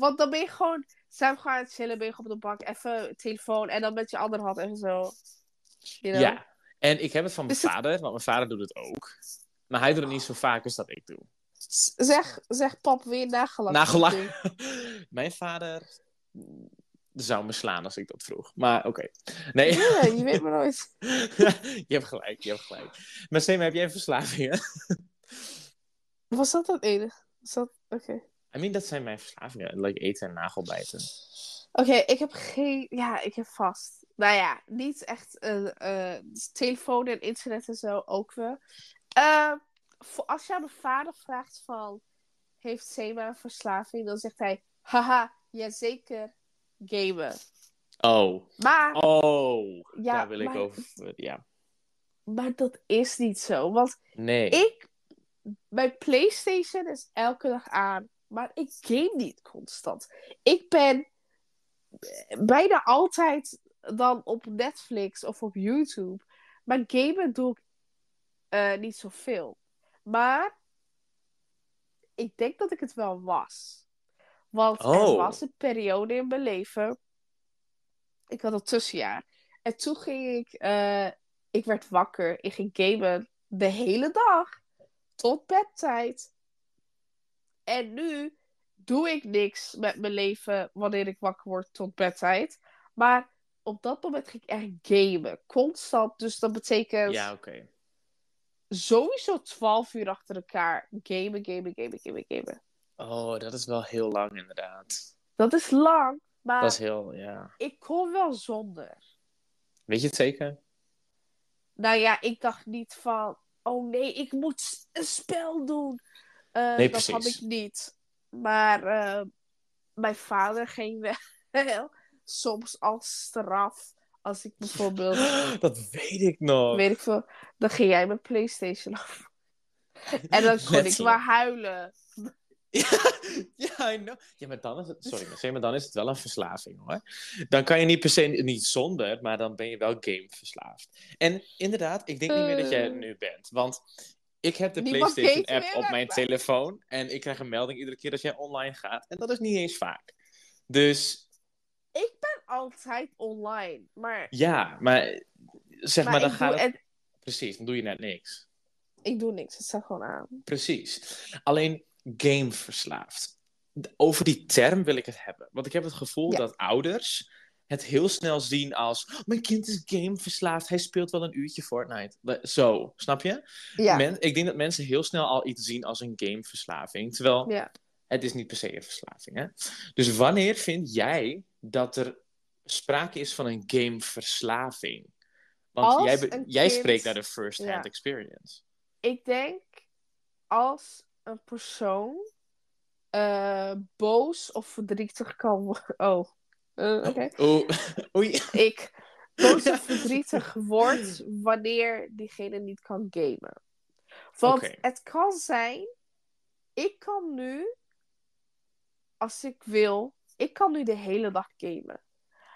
Want dan ben je gewoon, zijn we gewoon aan het chillen, ben je op de bank, even telefoon en dan met je andere hand even zo. You know? Ja, en ik heb het van mijn het- vader, want mijn vader doet het ook. Maar hij doet het niet zo vaak als dat ik doe. Zeg, zeg pap weer nagelak. Nagelak. <laughs> Mijn vader zou me slaan als ik dat vroeg. Maar oké. Nee, Ja, je weet <laughs> maar nooit. <laughs> je hebt gelijk, je hebt gelijk. Maar Sema, heb jij verslavingen? Was dat het enige? Was dat... Oké. I mean, dat zijn mijn verslavingen. Like eten en nagelbijten. Oké, ik heb geen... Ja, ik heb vast. Nou ja, niet echt eh, telefoon en internet en zo ook wel. Eh, voor, als je aan mijn vader vraagt van... Heeft Sema een verslaving? Dan zegt hij... Haha, jazeker, gamen. Oh. Maar, Oh. ja, Daar wil ik maar, over. Ja. maar dat is niet zo. Want Nee. ik, mijn PlayStation is elke dag aan, maar ik game niet constant. Ik ben bijna altijd dan op Netflix of op YouTube. Maar gamen doe ik eh, niet zoveel. Maar ik denk dat ik het wel was. Want er Oh. was een periode in mijn leven. Ik had een tussenjaar. En toen ging ik. eh, ik werd wakker. Ik ging gamen de hele dag. Tot bedtijd. En nu doe ik niks met mijn leven wanneer ik wakker word tot bedtijd. Maar op dat moment ging ik echt gamen. Constant. Dus dat betekent Ja, oké. sowieso 12 uur achter elkaar. Gamen, gamen, gamen, gamen, gamen. Oh, dat is wel heel lang inderdaad. Dat is lang. Maar Dat is heel, ja. ik kon wel zonder. Weet je het zeker? Nou ja, ik dacht niet van... Oh nee, ik moet een spel doen. Eh, Nee, dat had ik niet. Maar eh, mijn vader ging wel <laughs> soms als straf. Als ik bijvoorbeeld, <gasps> Dat weet ik nog. weet ik veel, dan ging jij mijn Playstation af. <laughs> En dan kon ik maar huilen. <laughs> Ja, ja, I know. Ja, maar dan is het... Sorry, maar dan is het wel een verslaving, hoor. Dan kan je niet per se niet zonder, maar dan ben je wel gameverslaafd. En inderdaad, ik denk niet meer dat jij het Eh. nu bent. Want ik heb de Niemand PlayStation-app op mijn telefoon. En ik krijg een melding iedere keer dat jij online gaat. En dat is niet eens vaak. Dus Ik ben altijd online. Maar, ja, maar zeg maar, maar, dan gaat het... Precies, dan doe je net niks. ik doe niks. Het staat gewoon aan. Precies. Alleen gameverslaafd. Over die term wil ik het hebben. Want ik heb het gevoel Ja. dat ouders het heel snel zien als... "Oh, mijn kind is gameverslaafd, hij speelt wel een uurtje Fortnite. Zo, snap je? Ja. Men, ik denk dat mensen heel snel al iets zien als een gameverslaving. Terwijl ja. het is niet per se een verslaving. Hè? Dus wanneer vind jij dat er sprake is van een gameverslaving? Want Als jij, jij spreekt naar de first-hand Ja. experience. Ik denk als een persoon eh, boos of verdrietig kan worden. <laughs> Oh, oké. Oeh, <laughs> oei. Ik boos of <laughs> verdrietig word wanneer diegene niet kan gamen. Want het kan zijn, ik kan nu, als ik wil, ik kan nu de hele dag gamen.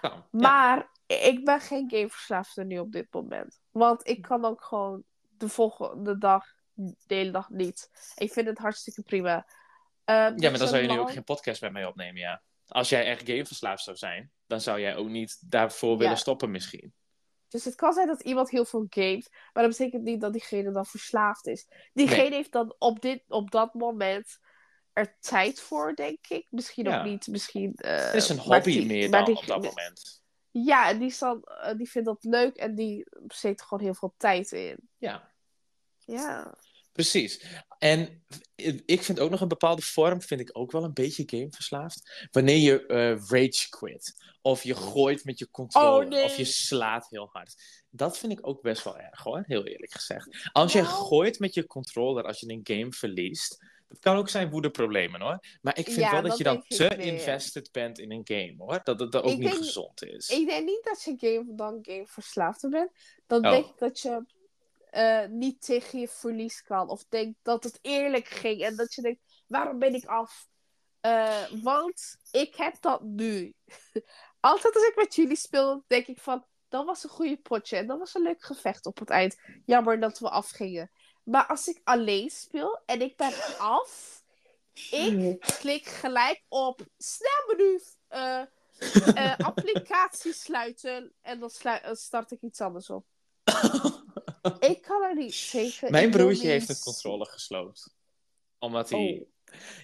Ja. Maar ik ben geen gameverslaafde nu op dit moment. Want ik kan ook gewoon de volgende dag, de hele dag niet. Ik vind het hartstikke prima. Eh, Ja, maar dan zou je nu ook geen podcast met mij opnemen, ja. Als jij echt gameverslaafd zou zijn, dan zou jij ook niet daarvoor Ja. willen stoppen misschien. Dus het kan zijn dat iemand heel veel gamet, maar dat betekent niet dat diegene dan verslaafd is. Diegene Nee. heeft dan op, dit, op dat moment er tijd voor, denk ik. Misschien Ja. ook niet, misschien... eh, Het is een hobby die- meer dan die- op dat moment. Ja, en die, zal, eh, die vindt dat leuk en die steekt er gewoon heel veel tijd in. Ja, Ja. Precies. En ik vind ook nog een bepaalde vorm, vind ik ook wel een beetje gameverslaafd. Wanneer je eh, rage quit. Of je gooit met je controller. Oh, nee. Of je slaat heel hard. Dat vind ik ook best wel erg hoor, heel eerlijk gezegd. Als je Nou. gooit met je controller als je een game verliest. Dat kan ook zijn woedeproblemen hoor. Maar ik vind Ja, wel dat, dat je dan te invested bent in een game hoor. Dat het ook Ik niet denk- gezond is. Ik denk niet dat je game, dan gameverslaafd bent. Dan Oh. denk ik dat je eh, niet tegen je verlies kan. Of denk dat het eerlijk ging. En dat je denkt, waarom ben ik af? Eh, want ik heb dat nu. <laughs> Altijd als ik met jullie speel, denk ik van... Dat was een goede potje. En dat was een leuk gevecht op het eind. Jammer dat we afgingen. Maar als ik alleen speel en ik ben af... Ik klik gelijk op snel menu. eh, eh, <laughs> applicatie sluiten. En dan slu- start ik iets anders op. <coughs> <laughs> Ik kan er niet tegen. Mijn broertje heeft een controller gesloopt. Omdat hij... Oh,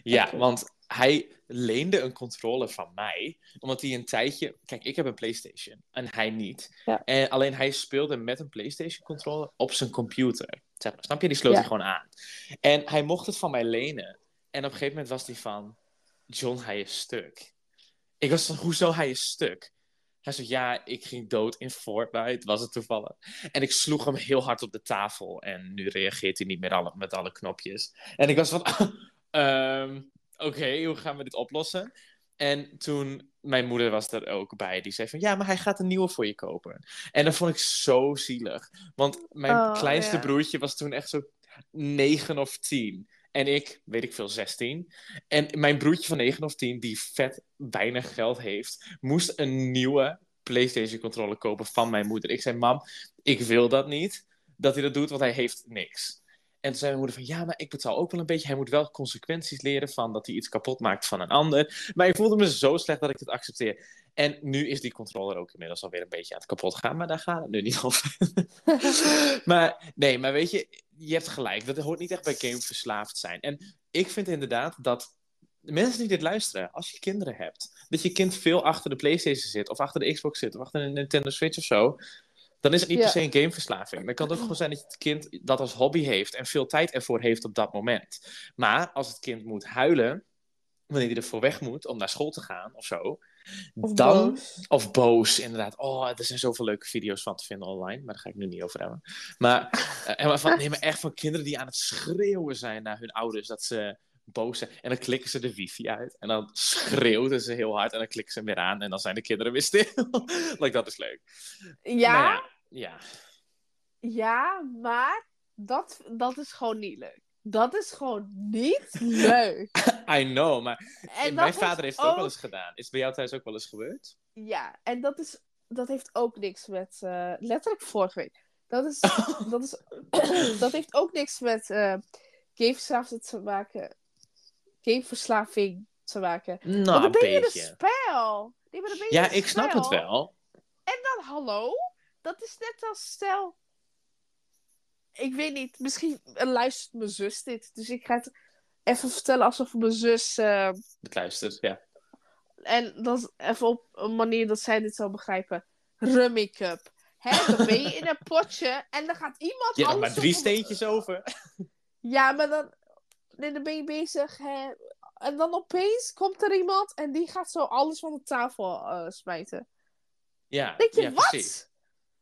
Ja, want hij leende een controller van mij. Omdat hij een tijdje... Kijk, ik heb een Playstation. En hij niet. Ja. En alleen hij speelde met een Playstation controller op zijn computer. Zeg maar, snap je? Die sloot Ja. hij gewoon aan. En hij mocht het van mij lenen. En op een gegeven moment was hij van... John, hij is stuk. Ik was van, hoezo hij is stuk? Hij zei, ja, ik ging dood in Fortnite, was het toevallig. En ik sloeg hem heel hard op de tafel. En nu reageert hij niet meer alle, met alle knopjes. En ik was van, <laughs> ehm, oké, hoe gaan we dit oplossen? En toen mijn moeder was er ook bij. Die zei van, ja, maar hij gaat een nieuwe voor je kopen. En dat vond ik zo zielig. Want mijn Oh, kleinste broertje was toen echt zo negen of tien. En ik, weet ik veel, 16. En mijn broertje van 9 of 10, die vet weinig geld heeft, moest een nieuwe PlayStation controller kopen van mijn moeder. Ik zei, mam, ik wil dat niet, dat hij dat doet, want hij heeft niks. En toen zei mijn moeder van, ja, maar ik betaal ook wel een beetje. Hij moet wel consequenties leren van dat hij iets kapot maakt van een ander. Maar ik voelde me zo slecht dat ik het accepteer. En nu is die controller ook inmiddels alweer een beetje aan het kapot gaan. Maar daar gaat het nu niet over. <laughs> maar nee, maar weet je, je hebt gelijk. Dat hoort niet echt bij game verslaafd zijn. En ik vind inderdaad dat de mensen die dit luisteren, als je kinderen hebt, dat je kind veel achter de PlayStation zit, of achter de Xbox zit, of achter een Nintendo Switch of zo, dan is het niet Ja. per se een gameverslaving. Dan kan het ook gewoon zijn dat het kind dat als hobby heeft en veel tijd ervoor heeft op dat moment. Maar als het kind moet huilen, wanneer hij ervoor weg moet om naar school te gaan of zo, Of dan boos. of boos, inderdaad. Oh, er zijn zoveel leuke video's van te vinden online, maar daar ga ik nu niet over hebben. Maar, eh, maar van, nee, maar echt van kinderen die aan het schreeuwen zijn naar hun ouders dat ze boos zijn. En dan klikken ze de wifi uit en dan schreeuwen ze heel hard en dan klikken ze weer aan en dan zijn de kinderen weer stil. <laughs> like, dat is leuk. Ja, Maar ja, ja. ja, maar dat, dat is gewoon niet leuk. Dat is gewoon niet leuk. <laughs> I know, maar En mijn vader heeft het ook wel eens gedaan. Is het bij jou thuis ook wel eens gebeurd? Ja, en dat, is, dat heeft ook niks met. eh, letterlijk vorige week. Dat, is, <laughs> dat, is, <clears throat> dat heeft ook niks met gameverslaving te maken. Gameverslaving te maken. Nou, Want dan ben je beetje. een spel. Nee, maar dan ben je Ja, ik snap het wel. En dan hallo? Dat is net als stel. Ik weet niet, misschien luistert mijn zus dit. Dus ik ga het even vertellen alsof mijn zus. eh, Het luistert, ja. en dat even op een manier dat zij dit zal begrijpen. Rummy Cup. Hè, dan ben je in een <laughs> potje en dan gaat iemand. Je hebt nog alles maar drie op- steentjes over. Ja, maar dan, nee, dan ben je bezig. Hè, en dan opeens komt er iemand en die gaat zo alles van de tafel eh, smijten. Ja, Denk je, ja, wat? precies.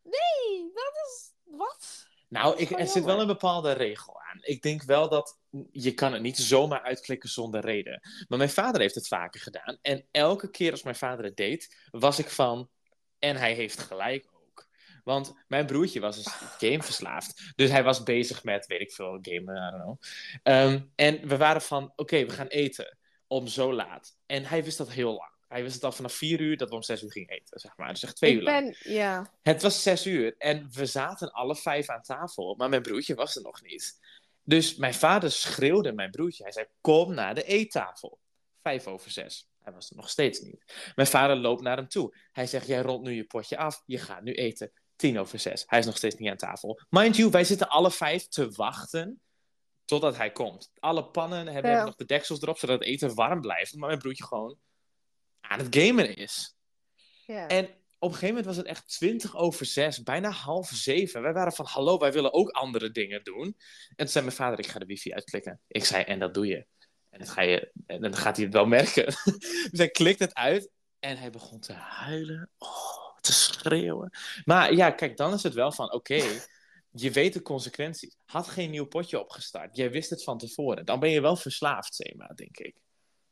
Nee, dat is. Wat? Nou, ik, er zit wel een bepaalde regel aan. Ik denk wel dat je kan het niet zomaar uitklikken zonder reden. Maar mijn vader heeft het vaker gedaan. En elke keer als mijn vader het deed, was ik van... En hij heeft gelijk ook. Want mijn broertje was dus gameverslaafd. Dus hij was bezig met, weet ik veel, gamen, I don't know. Ehm, en we waren van, oké, we gaan eten. Om zo laat. En hij wist dat heel lang. Hij wist het al vanaf vier uur dat we om zes uur gingen eten, zeg maar. Dus echt twee ik uur lang. ben. Ja. Het was zes uur en we zaten alle vijf aan tafel, maar mijn broertje was er nog niet. Dus mijn vader schreeuwde mijn broertje. Hij zei: Kom naar de eettafel. Vijf over zes. Hij was er nog steeds niet. Mijn vader loopt naar hem toe. Hij zegt: Jij rond nu je potje af. Je gaat nu eten. Tien over zes. Hij is nog steeds niet aan tafel. Mind you, wij zitten alle vijf te wachten totdat hij komt. Alle pannen hebben Ja. nog de deksels erop, zodat het eten warm blijft. Maar mijn broertje gewoon aan het gamen is. ja. En op een gegeven moment was het echt 20 over 6, bijna half zeven. Wij waren van, hallo, wij willen ook andere dingen doen. En toen zei mijn vader, ik ga de wifi uitklikken. Ik zei, en dat doe je. En, dat ga je, en dan gaat hij het wel merken. <laughs> dus hij klikt het uit en hij begon te huilen. Oh, te schreeuwen. Maar ja, kijk, dan is het wel van, oké, je weet de consequenties. Had geen nieuw potje opgestart. Jij wist het van tevoren. Dan ben je wel verslaafd, Sema, denk ik.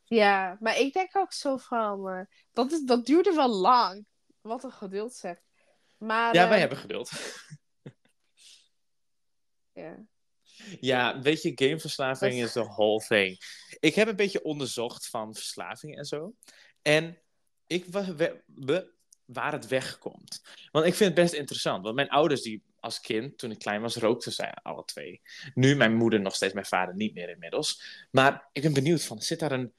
Ja, maar ik denk ook zo van. eh, dat, is, dat duurde wel lang. Wat een geduld zegt. Maar. Ja, eh, wij hebben geduld. <laughs> Ja. Ja, weet je, gameverslaving is the whole thing. Ik heb een beetje onderzocht van verslaving en zo. En ik we- waar het wegkomt. Want ik vind het best interessant. Want mijn ouders, die als kind, toen ik klein was, rookten zij alle twee. Nu mijn moeder nog steeds, mijn vader niet meer inmiddels. Maar ik ben benieuwd van, zit daar een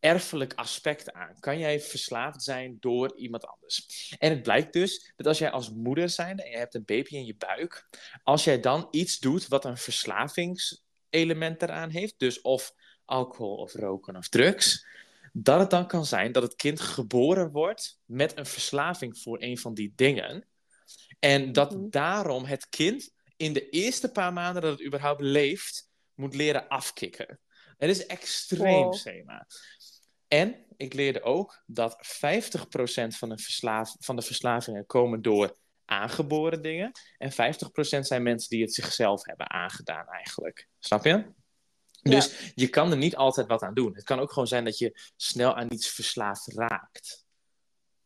erfelijk aspect aan? Kan jij verslaafd zijn door iemand anders? En het blijkt dus dat als jij als moeder zijnde en je hebt een baby in je buik, als jij dan iets doet wat een verslavingselement eraan heeft, dus of alcohol of roken of drugs, dat het dan kan zijn dat het kind geboren wordt met een verslaving voor een van die dingen. En dat Mhm. daarom het kind in de eerste paar maanden dat het überhaupt leeft, moet leren afkicken. Het is extreem, Wow. Sema. En ik leerde ook dat 50% van de, verslaaf, van de verslavingen komen door aangeboren dingen. En 50% zijn mensen die het zichzelf hebben aangedaan eigenlijk. Snap je? Dus je kan er niet altijd wat aan doen. Het kan ook gewoon zijn dat je snel aan iets verslaafd raakt.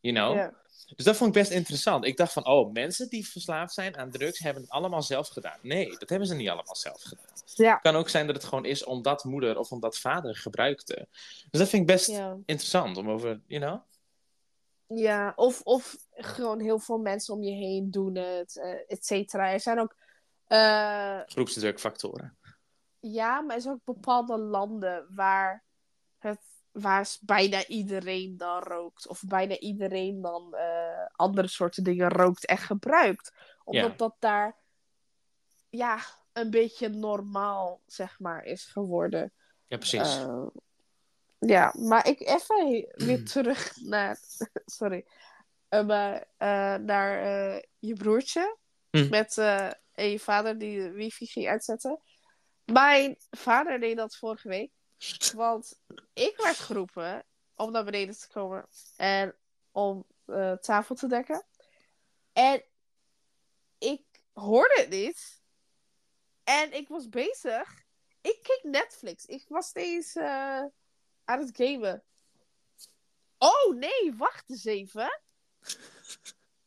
You know? Ja. Dus dat vond ik best interessant. Ik dacht van, oh, mensen die verslaafd zijn aan drugs hebben het allemaal zelf gedaan. Nee, dat hebben ze niet allemaal zelf gedaan. Ja. Het kan ook zijn dat het gewoon is omdat moeder of omdat vader gebruikte. Dus dat vind ik best Ja. interessant om over, you know? Ja, of, of gewoon heel veel mensen om je heen doen het, eh et cetera. Er zijn ook, eh, Groepsdrukfactoren. ja, maar er zijn ook bepaalde landen waar, het, waar bijna iedereen dan rookt. Of bijna iedereen dan eh, andere soorten dingen rookt en gebruikt. Omdat Ja. dat daar, ja, een beetje normaal, zeg maar, is geworden. Ja, precies. Eh, ja, maar ik even weer <clears throat> terug naar. <laughs> Sorry. Eh, maar, naar je broertje. Hm. Met en je vader die de wifi ging uitzetten. Mijn vader deed dat vorige week. Want ik werd geroepen om naar beneden te komen. En om eh, tafel te dekken. En ik hoorde het niet. En ik was bezig. Ik keek Netflix. Ik was steeds eh, aan het gamen. Oh nee, wacht eens even.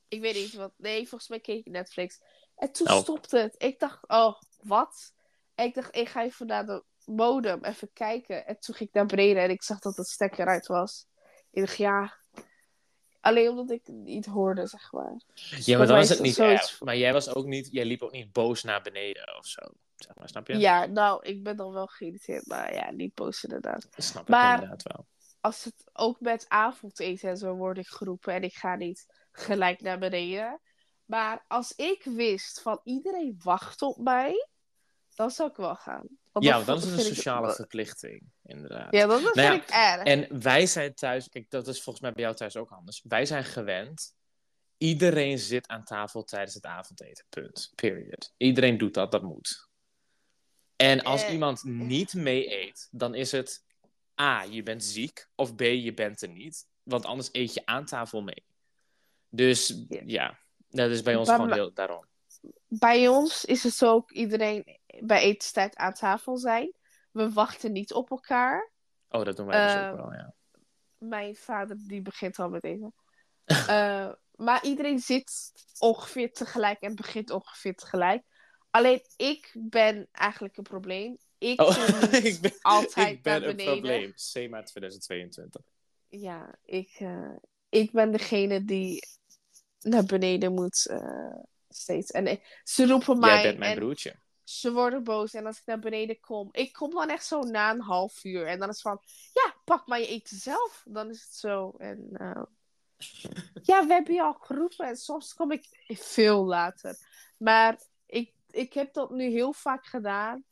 Ik weet niet wat. Nee, volgens mij keek ik Netflix. En toen Oh. stopte het. Ik dacht, oh, wat? En ik dacht, ik ga even naar de modem even kijken. En toen ging ik naar beneden en ik zag dat het stekker eruit was. Ik dacht, ja. Alleen omdat ik het niet hoorde, zeg maar. ja, maar dan is het niet zoiets- erg. Maar jij, was ook niet, jij liep ook niet boos naar beneden of zo. Zeg maar, snap je? Ja, nou, ik ben dan wel geïrriteerd. Maar ja, niet boos inderdaad. Dat snap Maar- ik inderdaad wel. als het ook met avondeten en zo word ik geroepen en ik ga niet gelijk naar beneden. Maar als ik wist van iedereen wacht op mij, dan zou ik wel gaan. Ja, dan is een ik- sociale verplichting, inderdaad. Ja, dat, dat Nou vind ik erg. En wij zijn thuis, kijk, dat is volgens mij bij jou thuis ook anders. Wij zijn gewend. Iedereen zit aan tafel tijdens het avondeten. Punt. Period. Iedereen doet dat, dat moet. En als Eh. iemand niet mee eet, dan is het A, je bent ziek, of B, je bent er niet. Want anders eet je aan tafel mee. Dus Ja. ja, dat is bij ons gewoon heel daarom. Bij ons is het zo ook iedereen bij etenstijd aan tafel zijn. We wachten niet op elkaar. Oh, dat doen wij dus ook wel, ja. Mijn vader die begint al met eten. <laughs> Eh, maar iedereen zit ongeveer tegelijk en begint ongeveer tegelijk. Alleen ik ben eigenlijk een probleem. Ik Oh, <laughs> ik ben, altijd ik ben naar een probleem. CMA 2022. Ja, ik, eh, ik ben degene die naar beneden moet eh, steeds. En ze roepen mij Jij bent mijn en broertje. Ze worden boos. En als ik naar beneden kom, ik kom dan echt zo na een half uur. En dan is het van, ja, pak maar je eten zelf. Dan is het zo. En eh, ja, we hebben je al geroepen. En soms kom ik veel later. Maar ik, ik heb dat nu heel vaak gedaan.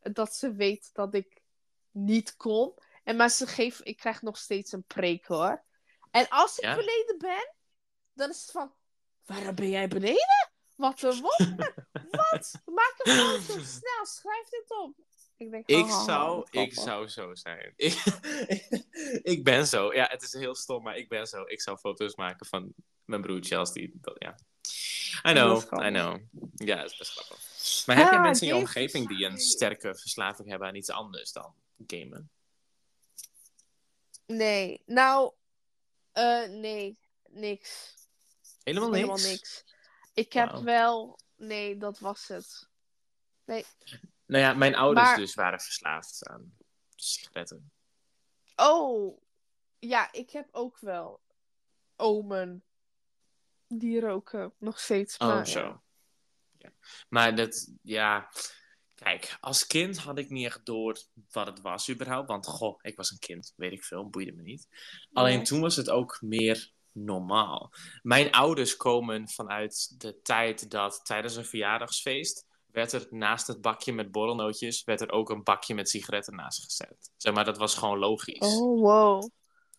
Dat ze weet dat ik niet kom. En maar ze geven, ik krijg nog steeds een preek hoor. En als ik Ja? beneden ben, dan is het van, waarom ben jij beneden? Wat een wonder. Wat? Maak een foto, snel, schrijf dit op. Ik denk, Ik zou, ik zou zo zijn. <laughs> Ik, ik ben zo. Ja, het is heel stom, maar ik ben zo. Ik zou foto's maken van mijn broertje als die... Dat, ja. I know. I know. Ja, dat is best grappig. Maar heb je Ah, mensen in je omgeving die een sterke verslaving hebben aan iets anders dan gamen? Nee, nou, eh, nee, niks. Helemaal niks? Helemaal niks. Ik heb wel, nee, dat was het. Nou ja, mijn ouders Maar- dus waren verslaafd aan sigaretten. Oh, ja, ik heb ook wel omen die roken nog steeds. Oh, maar, zo. ja. Ja. Maar dat, ja... Kijk, als kind had ik niet echt door wat het was überhaupt. Want, goh, ik was een kind, weet ik veel, boeide me niet. Alleen Nee. toen was het ook meer normaal. Mijn ouders komen vanuit de tijd dat tijdens een verjaardagsfeest... werd er naast het bakje met borrelnootjes... werd er ook een bakje met sigaretten naast gezet. Zeg maar, dat was gewoon logisch. Oh, wow.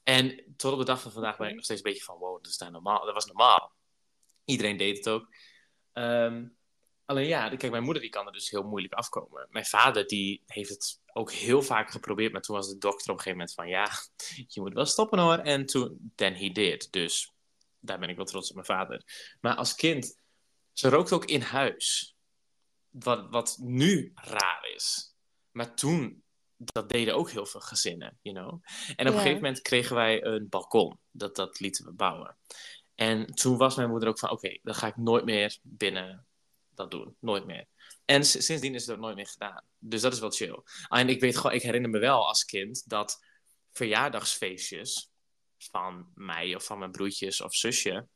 En tot op de dag van vandaag ben ik nog steeds een beetje van, wow, dat is daar normaal. Dat was normaal. Iedereen deed het ook. Ehm, alleen ja, kijk, mijn moeder die kan er dus heel moeilijk afkomen. Mijn vader die heeft het ook heel vaak geprobeerd, maar toen was de dokter op een gegeven moment van, ja, je moet wel stoppen hoor. En toen, then he did. Dus daar ben ik wel trots op mijn vader. Maar als kind, ze rookt ook in huis. Wat, wat nu raar is. Maar toen dat deden ook heel veel gezinnen, you know. En op een gegeven moment kregen wij een balkon. Dat, dat lieten we bouwen. En toen was mijn moeder ook van, oké, dan ga ik nooit meer binnen dat doen. Nooit meer. En sindsdien is het ook nooit meer gedaan. Dus dat is wel chill. En ik weet gewoon, ik herinner me wel als kind dat verjaardagsfeestjes van mij of van mijn broertjes of zusje,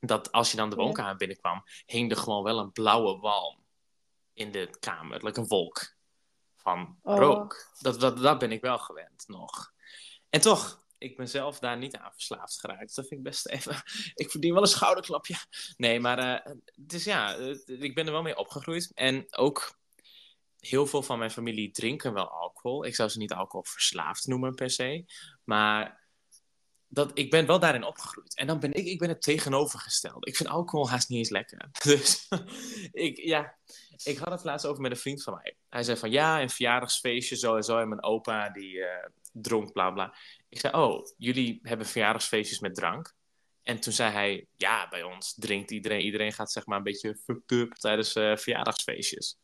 dat als je dan de woonkamer binnenkwam, hing er gewoon wel een blauwe walm in de kamer. Like een wolk van Oh. rook. Dat, dat, dat ben ik wel gewend nog. En toch, ik ben zelf daar niet aan verslaafd geraakt. Dat vind ik best even... <laughs> Ik verdien wel een schouderklapje. Nee, maar... eh, dus ja, eh, ik ben er wel mee opgegroeid. En ook heel veel van mijn familie drinken wel alcohol. Ik zou ze niet alcoholverslaafd noemen per se. Maar dat, ik ben wel daarin opgegroeid. En dan ben ik, ik ben het tegenovergestelde. Ik vind alcohol haast niet eens lekker. <laughs> Dus ik, ja, ik had het laatst over met een vriend van mij. Hij zei van ja, een verjaardagsfeestje zo en zo. En mijn opa die eh, dronk, bla bla. Ik zei, oh, jullie hebben verjaardagsfeestjes met drank? En toen zei hij, ja, bij ons drinkt iedereen. Iedereen gaat zeg maar een beetje fucked up tijdens eh, verjaardagsfeestjes.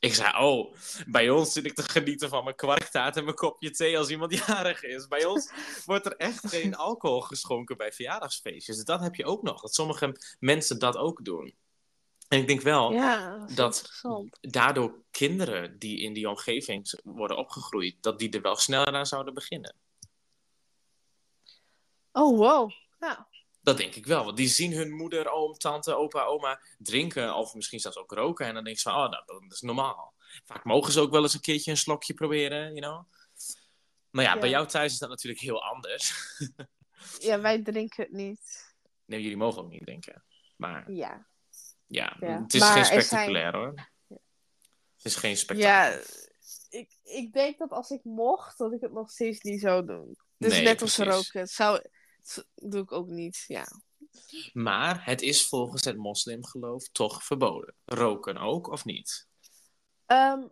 Ik zei, oh, bij ons zit ik te genieten van mijn kwarktaart en mijn kopje thee als iemand jarig is. Bij ons <laughs> wordt er echt geen alcohol geschonken bij verjaardagsfeestjes. Dat heb je ook nog, dat sommige mensen dat ook doen. En ik denk wel, Ja, dat daardoor kinderen die in die omgeving worden opgegroeid, dat die er wel sneller aan zouden beginnen. Oh, wow. Nou, Dat denk ik wel, want die zien hun moeder, oom, tante, opa, oma drinken of misschien zelfs ook roken. En dan denk ze van, oh, nou, dat is normaal. Vaak mogen ze ook wel eens een keertje een slokje proberen, you know. Maar ja, Ja. bij jou thuis is dat natuurlijk heel anders. <laughs> ja, wij drinken het niet. Nee, jullie mogen ook niet drinken. Maar Ja. Ja, Ja. het is Maar geen zijn- spectaculair hoor. Het is geen spectaculair. Ja, ik, ik denk dat als ik mocht, dat ik het nog steeds niet zou doen. Dus Nee, net als precies. roken. Het zou, doe ik ook niet, ja. Maar het is volgens het moslimgeloof toch verboden. Roken ook, of niet? Ehm,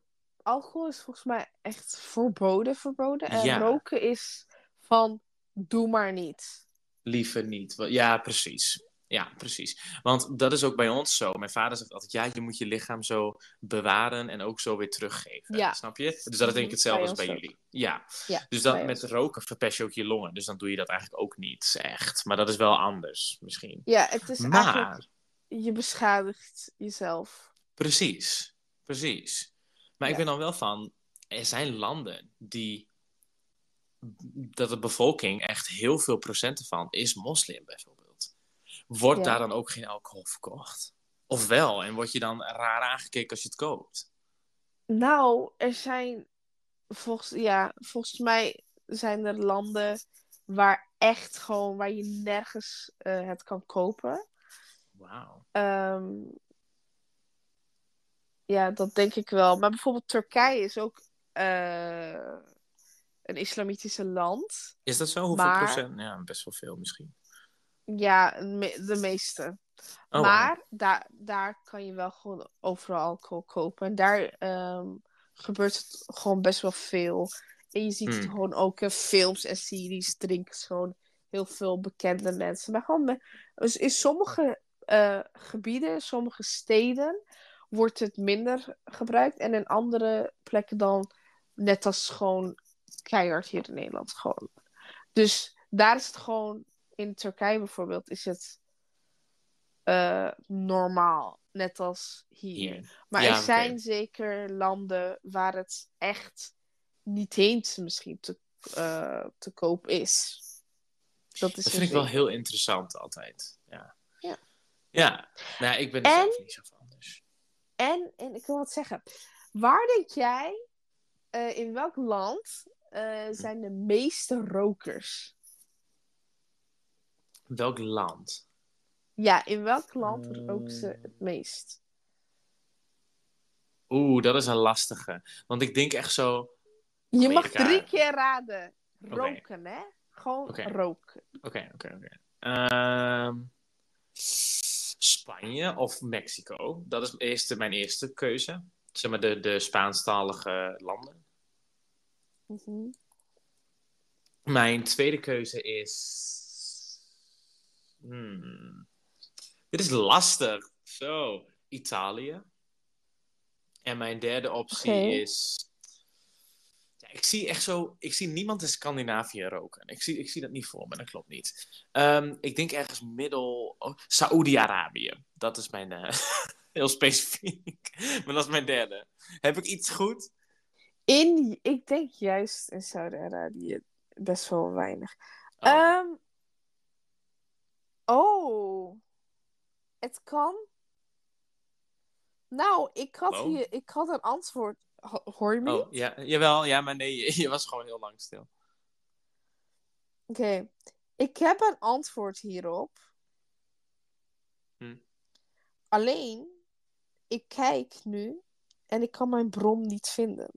alcohol is volgens mij echt verboden, verboden. En Ja. roken is van, doe maar niet. Liever niet. Ja, precies. Ja, precies. Want dat is ook bij ons zo. Mijn vader zegt altijd, ja, je moet je lichaam zo bewaren en ook zo weer teruggeven. Ja. Snap je? Dus dat is denk ik Mhm, hetzelfde bij als bij ook. jullie. Ja. Ja, Dus dat, met roken verpest je ook je longen. Dus dan doe je dat eigenlijk ook niet echt. Maar dat is wel anders, misschien. Ja, het is eigenlijk, Maar, je beschadigt jezelf. precies. Precies. Maar ik ben dan wel van, er zijn landen die, dat de bevolking echt heel veel procenten van is moslim bijvoorbeeld. Wordt Ja. daar dan ook geen alcohol verkocht? Of wel? En word je dan raar aangekeken als je het koopt? Nou, er zijn volgens, ja, volgens mij zijn er landen waar echt gewoon, waar je nergens eh, het kan kopen. Wauw. Ehm, ja, dat denk ik wel. Maar bijvoorbeeld Turkije is ook eh, een islamitische land. Is dat zo? Hoeveel Maar- procent? Ja, best wel veel misschien. Ja, de meeste. Oh, maar daar, daar kan je wel gewoon overal alcohol kopen. En daar ehm, gebeurt het gewoon best wel veel. En je ziet het Hmm. gewoon ook in films en series drinken gewoon heel veel bekende mensen. Maar gewoon dus in sommige eh, gebieden, sommige steden, wordt het minder gebruikt. En in andere plekken dan net als gewoon keihard hier in Nederland. Gewoon. Dus daar is het gewoon, in Turkije bijvoorbeeld, is het eh, normaal. Net als hier. Hier. Maar Ja, er zijn zeker landen waar het echt niet eens misschien te, eh, te koop is. Dat is Dat vind ik wel heel interessant altijd. Ja. Ja. Ja. Nou, ik ben er En- zelf niet zo van. Dus. En, en ik wil wat zeggen. Waar denk jij, eh, in welk land eh, zijn de meeste rokers? Welk land? Ja, in welk land Eh. roken ze het meest? Oeh, dat is een lastige. Want ik denk echt zo... Je mag drie keer raden. Roken, hè? Gewoon roken. Oké, oké, oké. Ehm, Spanje of Mexico? Dat is eerste, mijn eerste keuze. Zeg maar de, de Spaanstalige landen. Mhm. Mijn tweede keuze is. Hmm. Dit is lastig. Zo, Italië. En mijn derde optie is. Ja, ik ik zie echt zo... Ik zie niemand in Scandinavië roken. Ik zie, ik zie dat niet voor me, dat klopt niet. Ehm, ik denk ergens middel... Oh, Saoedi-Arabië. Dat is mijn... eh, <laughs> heel specifiek. maar dat is mijn derde. Heb ik iets goed? In, ik denk juist in Saudi-Arabië best wel weinig. Oh. Ehm, oh. Het kan. Nou, ik had hier, ik had een antwoord. Ho- Hoor je me? Oh, ja, jawel. Ja, maar nee, <laughs> je, je was gewoon heel lang stil. Oké. Ik heb een antwoord hierop. Hm. Alleen, ik kijk nu en ik kan mijn bron niet vinden.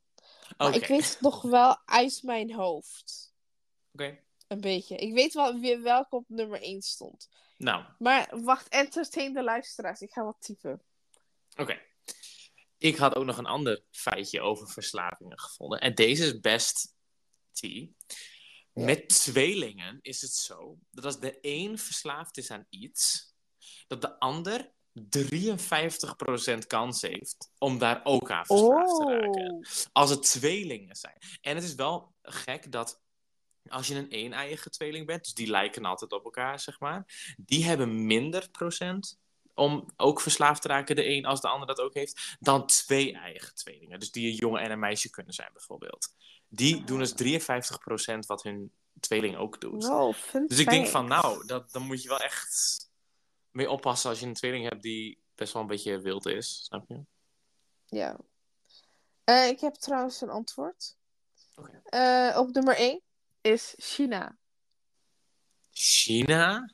Maar Oké. ik weet het nog wel uit mijn hoofd. Oké. Een beetje. Ik weet wel weer welke op nummer 1 stond. Nou, Maar wacht, entertain de luisteraars. Ik ga wat typen. Oké. Ik had ook nog een ander feitje over verslavingen gevonden. En deze is best tea. Met tweelingen is het zo dat als de een verslaafd is aan iets, dat de ander 53% kans heeft om daar ook aan verslaafd te raken. Oh. Als het tweelingen zijn. En het is wel gek dat als je een een-eiige tweeling bent, dus die lijken altijd op elkaar, zeg maar, die hebben minder procent om ook verslaafd te raken, de een als de ander dat ook heeft, dan twee eigen tweelingen. Dus die een jongen en een meisje kunnen zijn, bijvoorbeeld. Die doen dus 53% wat hun tweeling ook doet. Wow, Dus ik denk van, nou, dat, dan moet je wel echt mee oppassen als je een tweeling hebt die best wel een beetje wild is, snap je? Ja. Eh, ik heb trouwens een antwoord. Eh, op nummer 1 is China. China?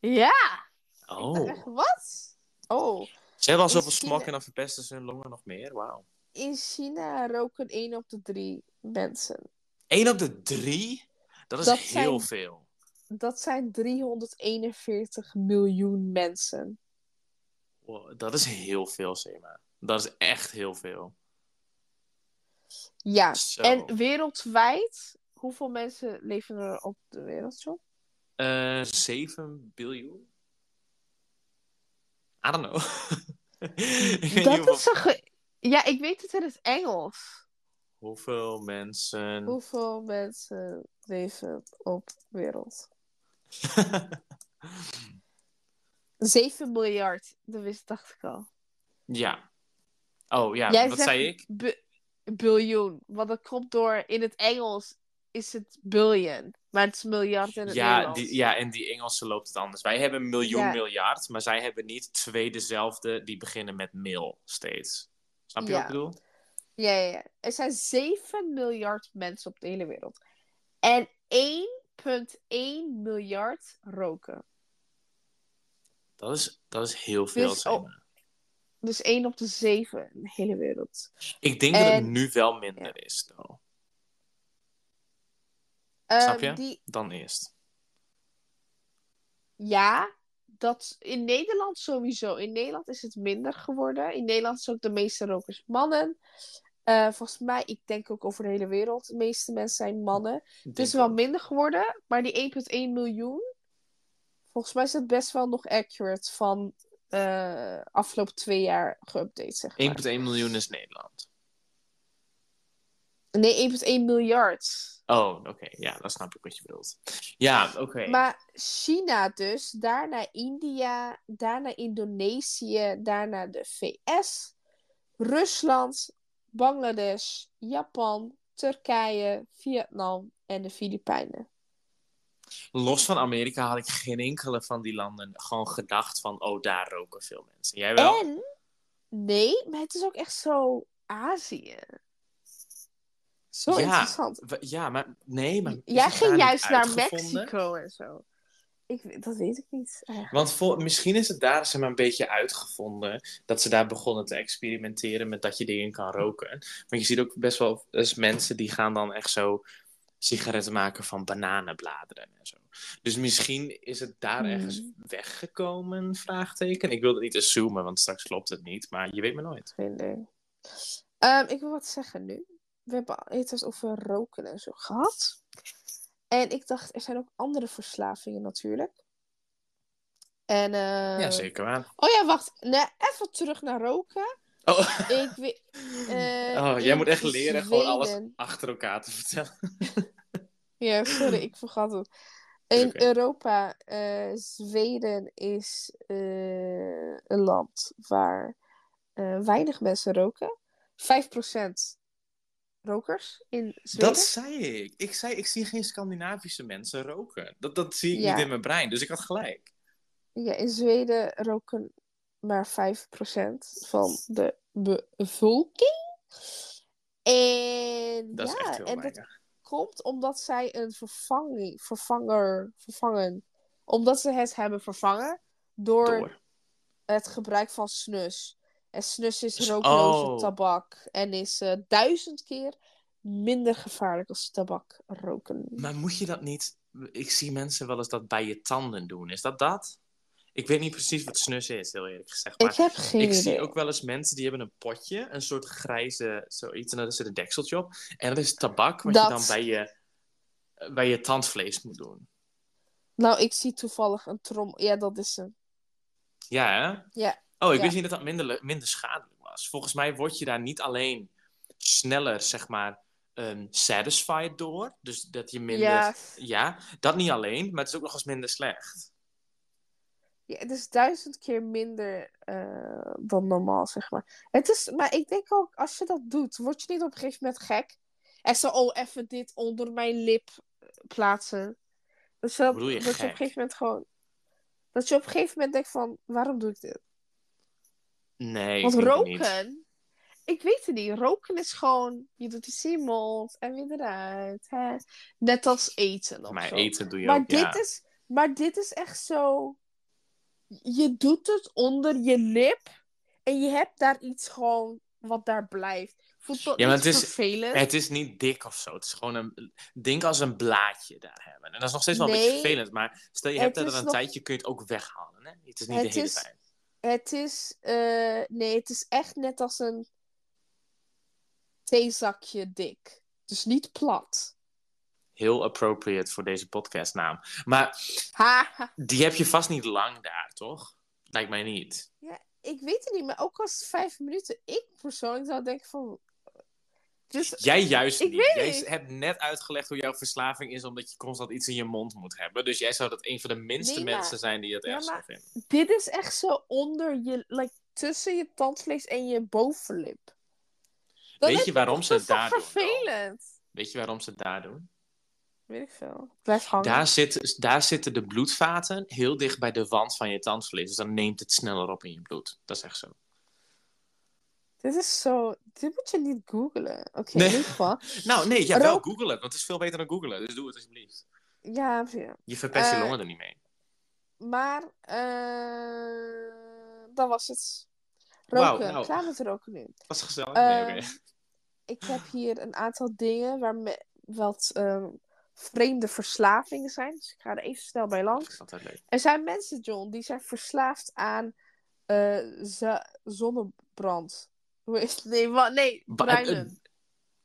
Ja! Oh. Echt, wat? Oh. Ze hebben al zoveel smok en dan verpesten ze hun longen nog meer. Wauw. In China roken 1 op de 3 mensen. 1 op de 3? Dat is Dat heel zijn- veel. Dat zijn 341 miljoen mensen. Wow, dat is heel veel, Sema. Dat is echt heel veel. Ja. Zo. En wereldwijd, hoeveel mensen leven er op de wereld zo? Eh 7 biljoen? I don't know. <laughs> Dat is een ge- Ja, ik weet het in het Engels. hoeveel mensen... Hoeveel mensen leven op de wereld? <laughs> 7 miljard, dat wist dacht ik al. ja. Oh ja, Jij wat zei ik? bi- biljoen. Want dat komt door, in het Engels is het billion. Maar het is miljard in het Ja, Nederlands. die, ja, en die Engelse loopt het anders. Wij hebben miljoen Ja. miljard, maar zij hebben niet twee dezelfde die beginnen met mil steeds. Snap je wat ik bedoel? Ja, ja, ja. Er zijn 7 miljard mensen op de hele wereld. En 1,1 miljard roken. Dat is, dat is heel veel. Dus, zeg oh, maar. Dus 1 op de 7 in de hele wereld. Ik denk dat het nu wel minder is, though, Ehm, Snap je? Die, dan eerst. ja, dat in Nederland sowieso. In Nederland is het minder geworden. In Nederland is ook de meeste rokers mannen. Eh, volgens mij, ik denk ook over de hele wereld, de meeste mensen zijn mannen. Het is wel minder geworden, maar die 1,1 miljoen, volgens mij is het best wel nog accurate van eh afgelopen twee jaar geüpdate, zeg maar. 1,1 miljoen is Nederland. Nee, 1,1 miljard. Oh, oké. Ja, dan snap ik wat je bedoelt. Ja, oké. Maar China dus, daarna India, daarna Indonesië, daarna de VS, Rusland, Bangladesh, Japan, Turkije, Vietnam en de Filipijnen. Los van Amerika had ik geen enkele van die landen gewoon gedacht van, oh, daar roken veel mensen. Jij wel? En, nee, maar het is ook echt zo Azië. Zo Ja, interessant. Ja, maar nee, maar. Jij ging juist naar? Mexico en zo. Ik, dat weet ik niet. eigenlijk. Want voor, misschien is het daar zeg maar, een beetje uitgevonden dat ze daar begonnen te experimenteren met dat je dingen kan roken. Want je ziet ook best wel dus mensen die gaan dan echt zo sigaretten maken van bananenbladeren en zo. Dus misschien is het daar Hmm. ergens weggekomen, vraagteken. Ik wil het niet assumen, want straks klopt het niet, maar je weet maar nooit. Ehm, ik wil wat zeggen nu. We hebben het over roken en zo gehad. En ik dacht, er zijn ook andere verslavingen natuurlijk. En, eh, Ja, zeker waar. Oh ja, wacht. Nee, even terug naar roken. Oh, Ik weet... <laughs> eh, oh jij moet echt leren gewoon alles achter elkaar te vertellen. <laughs> Ja, sorry, ik vergat het. In. Europa, eh, Zweden is een land waar weinig mensen roken. 5% rokers in Zweden. Dat zei ik. Ik zei, ik zie geen Scandinavische mensen roken. Dat, dat zie ik Ja. niet in mijn brein, dus ik had gelijk. Ja, in Zweden roken maar 5% van de bevolking. En Dat is ja, echt en dat komt omdat zij een vervanging, vervanger, vervangen, omdat ze het hebben vervangen door, Door. het gebruik van snus. En snus is Dus- rookloze oh. tabak en is eh, duizend keer minder gevaarlijk als tabak roken. Maar moet je dat niet... Ik zie mensen wel eens dat bij je tanden doen. Is dat dat? Ik weet niet precies wat snus is, heel eerlijk gezegd. Maar ik heb geen ik idee. zie ook wel eens mensen die hebben een potje, een soort grijze zoiets, en daar zit een dekseltje op. En dat is tabak wat Dat. je dan bij je, bij je tandvlees moet doen. Nou, ik zie toevallig een trom. Ja, dat is een. Ja, hè? Ja. Oh, ik Ja. wist niet dat dat minder, minder schadelijk was. Volgens mij word je daar niet alleen sneller, zeg maar, ehm, satisfied door. Dus dat je minder... Ja. Ja, dat niet alleen, maar het is ook nog eens minder slecht. Ja, het is duizend keer minder eh, dan normaal, zeg maar. Het is, maar ik denk ook, als je dat doet, word je niet op een gegeven moment gek. En zo, oh, even dit onder mijn lip eh, plaatsen. Dus dat, je dat je op een gegeven moment gewoon... Dat je op een gegeven moment denkt van, waarom doe ik dit? Nee, Want ik niet. roken, ik weet het niet. Roken is gewoon, je doet je mond en weer eruit. Hè? Net als eten of Maar zo. eten doe je Maar ook, dit, ja. is, maar dit is echt zo. Je doet het onder je lip. En je hebt daar iets gewoon wat daar blijft. Voelt Ja, maar het is- vervelend? Het is niet dik of zo. Het is gewoon een... Denk als een blaadje daar hebben. En dat is nog steeds wel een beetje vervelend. Maar stel je hebt dat er een nog- tijdje, kun je het ook weghalen. Hè? Het is niet Het de hele is- tijd. Het is. eh, nee, het is echt net als een theezakje dik. Dus niet plat. Heel appropriate voor deze podcastnaam. Maar Haha. die heb je vast niet lang daar, toch? Lijkt mij niet. Ja, ik weet het niet, maar ook als het vijf minuten. Ik persoonlijk zou denken van. Dus Jij juist Ik niet. weet Jij hebt net uitgelegd hoe jouw verslaving is omdat je constant iets in je mond moet hebben. Dus jij zou dat een van de minste Nee, maar- mensen zijn die het echt zou vinden. dit is echt zo onder je. Like, tussen je tandvlees en je bovenlip. Weet je waarom ze het daar toch doen vervelend. Weet je waarom ze het daar doen? Weet ik veel. Blijf hangen. Daar, zit, daar zitten de bloedvaten heel dicht bij de wand van je tandvlees. Dus dan neemt het sneller op in je bloed. Dat is echt zo. Dit is zo. Dit moet je niet googlen. Oké, Nee. in ieder geval. Nou, nee, ja, wel Rook- google het. Want het is veel beter dan googlen. Dus doe het alsjeblieft. Ja, ja. Je verpest je Eh, longen er niet mee. Maar. eh dat was het. Roken. nou. Klaar met roken nu. Was gezellig? Nee, oké. <laughs> Ik heb hier een aantal dingen waar me wat ehm, vreemde verslavingen zijn. Dus ik ga er even snel bij Dat langs. is altijd leuk. Er zijn mensen, John, die zijn verslaafd aan eh, zonnebrand. Hoe is het? Nee, wat? Nee, bruinen.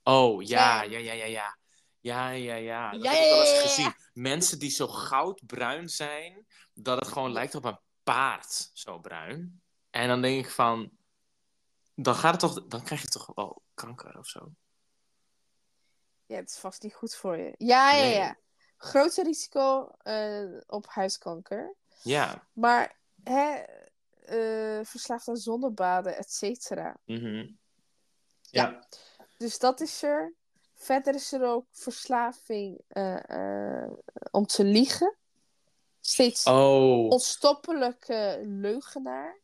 Oh, ja, Ja. ja, ja, ja, ja. Ja, ja. Dat Ja, heb ik wel eens gezien. Mensen die zo goudbruin zijn, dat het gewoon lijkt op een paard, zo bruin. En dan denk ik van, dan gaat het toch, dan krijg je toch wel kanker of zo. Ja, het is vast niet goed voor je. Ja, ja, Nee. ja. Grote risico eh, op huiskanker. Ja. Maar hè, eh, verslaafd aan zonnebaden, et cetera. mhm. Ja. ja. Dus dat is er. Verder is er ook verslaving eh, eh, om te liegen. Steeds Oh, onstoppelijke leugenaar.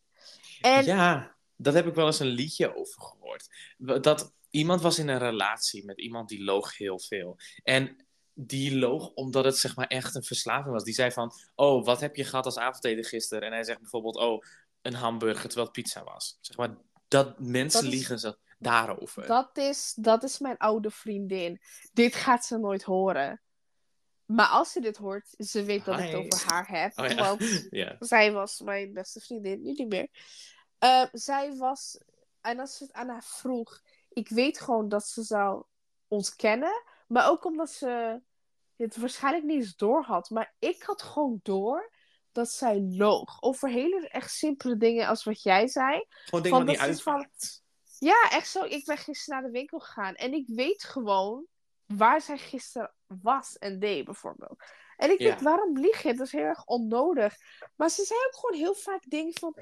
En ja. Dat heb ik wel eens een liedje over gehoord. Dat iemand was in een relatie met iemand die loog heel veel. En die loog omdat het zeg maar echt een verslaving was. Die zei van, oh, wat heb je gehad als avondeten gisteren? En hij zegt bijvoorbeeld, oh, een hamburger terwijl het pizza was. Zeg maar, dat mensen Dat is- liegen ze daarover. dat is, dat is mijn oude vriendin. Dit gaat ze nooit horen. Maar als ze dit hoort, ze weet dat ik het over haar heb. Oh ja. Want <laughs> ja. zij was mijn beste vriendin, nu niet meer. Eh, zij was, en als ze het aan haar vroeg, ik weet gewoon dat ze zou ontkennen. Maar ook omdat ze het waarschijnlijk niet eens door had. Maar ik had gewoon door dat zij loog. Over hele echt simpele dingen als wat jij zei. Gewoon dingen Van niet van- uitmaakt. Ja, echt zo. Ik ben gisteren naar de winkel gegaan en ik weet gewoon waar zij gisteren was en deed, bijvoorbeeld. En ik Ja. denk, waarom lieg je? Dat is heel erg onnodig. Maar ze zei ook gewoon heel vaak dingen van...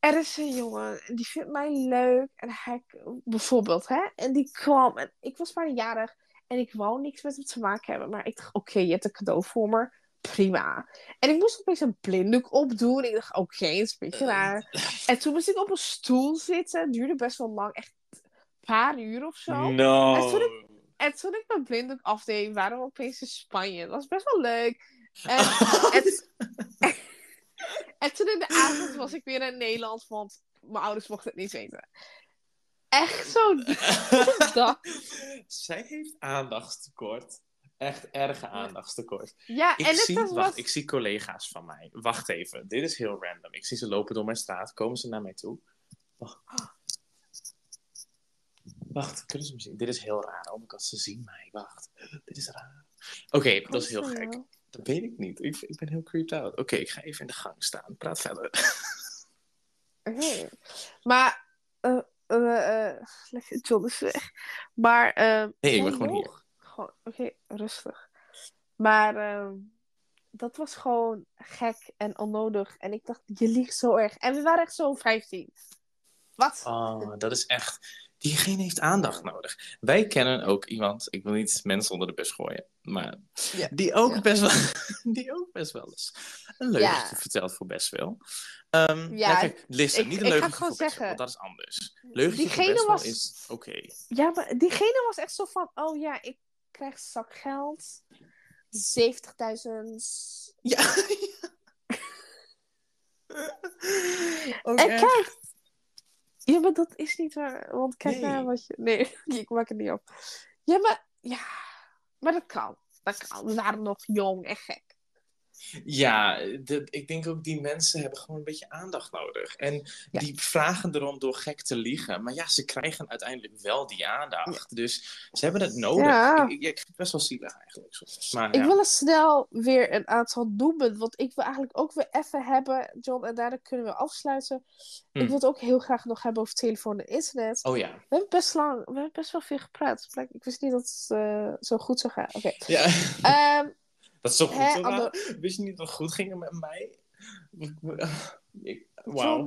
Er is een jongen, die vindt mij leuk. En hij, bijvoorbeeld, hè. En die kwam. En ik was bijna jarig. En ik wou niks met hem te maken hebben. Maar ik dacht, oké, je hebt een cadeau voor me. Prima. En ik moest opeens een blinddoek opdoen. Ik dacht, oké, het is een beetje raar. En toen moest ik op een stoel zitten. Het duurde best wel lang. Echt een paar uur of zo. No. En toen En toen ik mijn blinddoek afdeed, waren we opeens in Spanje. Dat was best wel leuk. En, <laughs> en, en toen in de avond was ik weer in Nederland, want mijn ouders mochten het niet weten. Echt zo. <laughs> Zij heeft aandachtstekort. Echt erge aandachtstekort. Ja, Ik, en het zie, was... wacht, ik zie collega's van mij. Wacht even, dit is heel random. Ik zie ze lopen door mijn straat. Komen ze naar mij toe? Wacht. Wacht, kunnen ze me zien? Dit is heel raar. Oh god, ze zien mij. Wacht, dit is raar. Oké, dat is heel gek. jou? Dat weet ik niet. Ik, ik ben heel creeped out. Oké, ik ga even in de gang staan. Praat verder. Oké. Maar, eh, eh, lekker, John is weg. Maar, eh, Nee, ik ben gewoon hier. Gewoon, oké, rustig. Maar, ehm, dat was gewoon gek en onnodig. En ik dacht, je liegt zo erg. En we waren echt zo 15. Wat? Oh, dat is echt. Diegene heeft aandacht nodig. Wij kennen ook iemand, ik wil niet mensen onder de bus gooien, maar Ja. die, ook Ja. best wel, <laughs> die ook best wel eens een leugentje Ja. vertelt voor best wel. Ehm, Ja, kijk, listen, ik- niet een ik ga voor best wel, zeggen, want dat is anders. Leugentje voor best wel was- is oké. Ja, maar diegene was echt zo van, oh ja, ik krijg zakgeld. 70.000. Ja. <laughs> En kijk. Ja, maar dat is niet waar. Want kijk Nee. naar wat je... Nee, <laughs> ik maak het niet op. Ja, maar... Ja. Maar dat kan. Dat kan. We waren nog jong en gek. Ja, de- ik denk ook die mensen hebben gewoon een beetje aandacht nodig. En Ja. die vragen erom door gek te liegen. Maar ja, ze krijgen uiteindelijk wel die aandacht. Dus ze hebben het nodig. Ja. Ik, ik, ik vind het best wel zielig eigenlijk. soms. Maar Ik wil eens snel weer een aantal noemen. Want ik wil eigenlijk ook weer even hebben, John. En daarna kunnen we afsluiten. Hm. Ik wil het ook heel graag nog hebben over telefoon en internet. Oh ja. We hebben best lang... We hebben best wel veel gepraat. Ik wist niet dat het eh, zo goed zou gaan. Oké. ja. Ehm, dat is zo goed. Hè, Wist je niet het goed ging met mij? Ik- John, Wauw.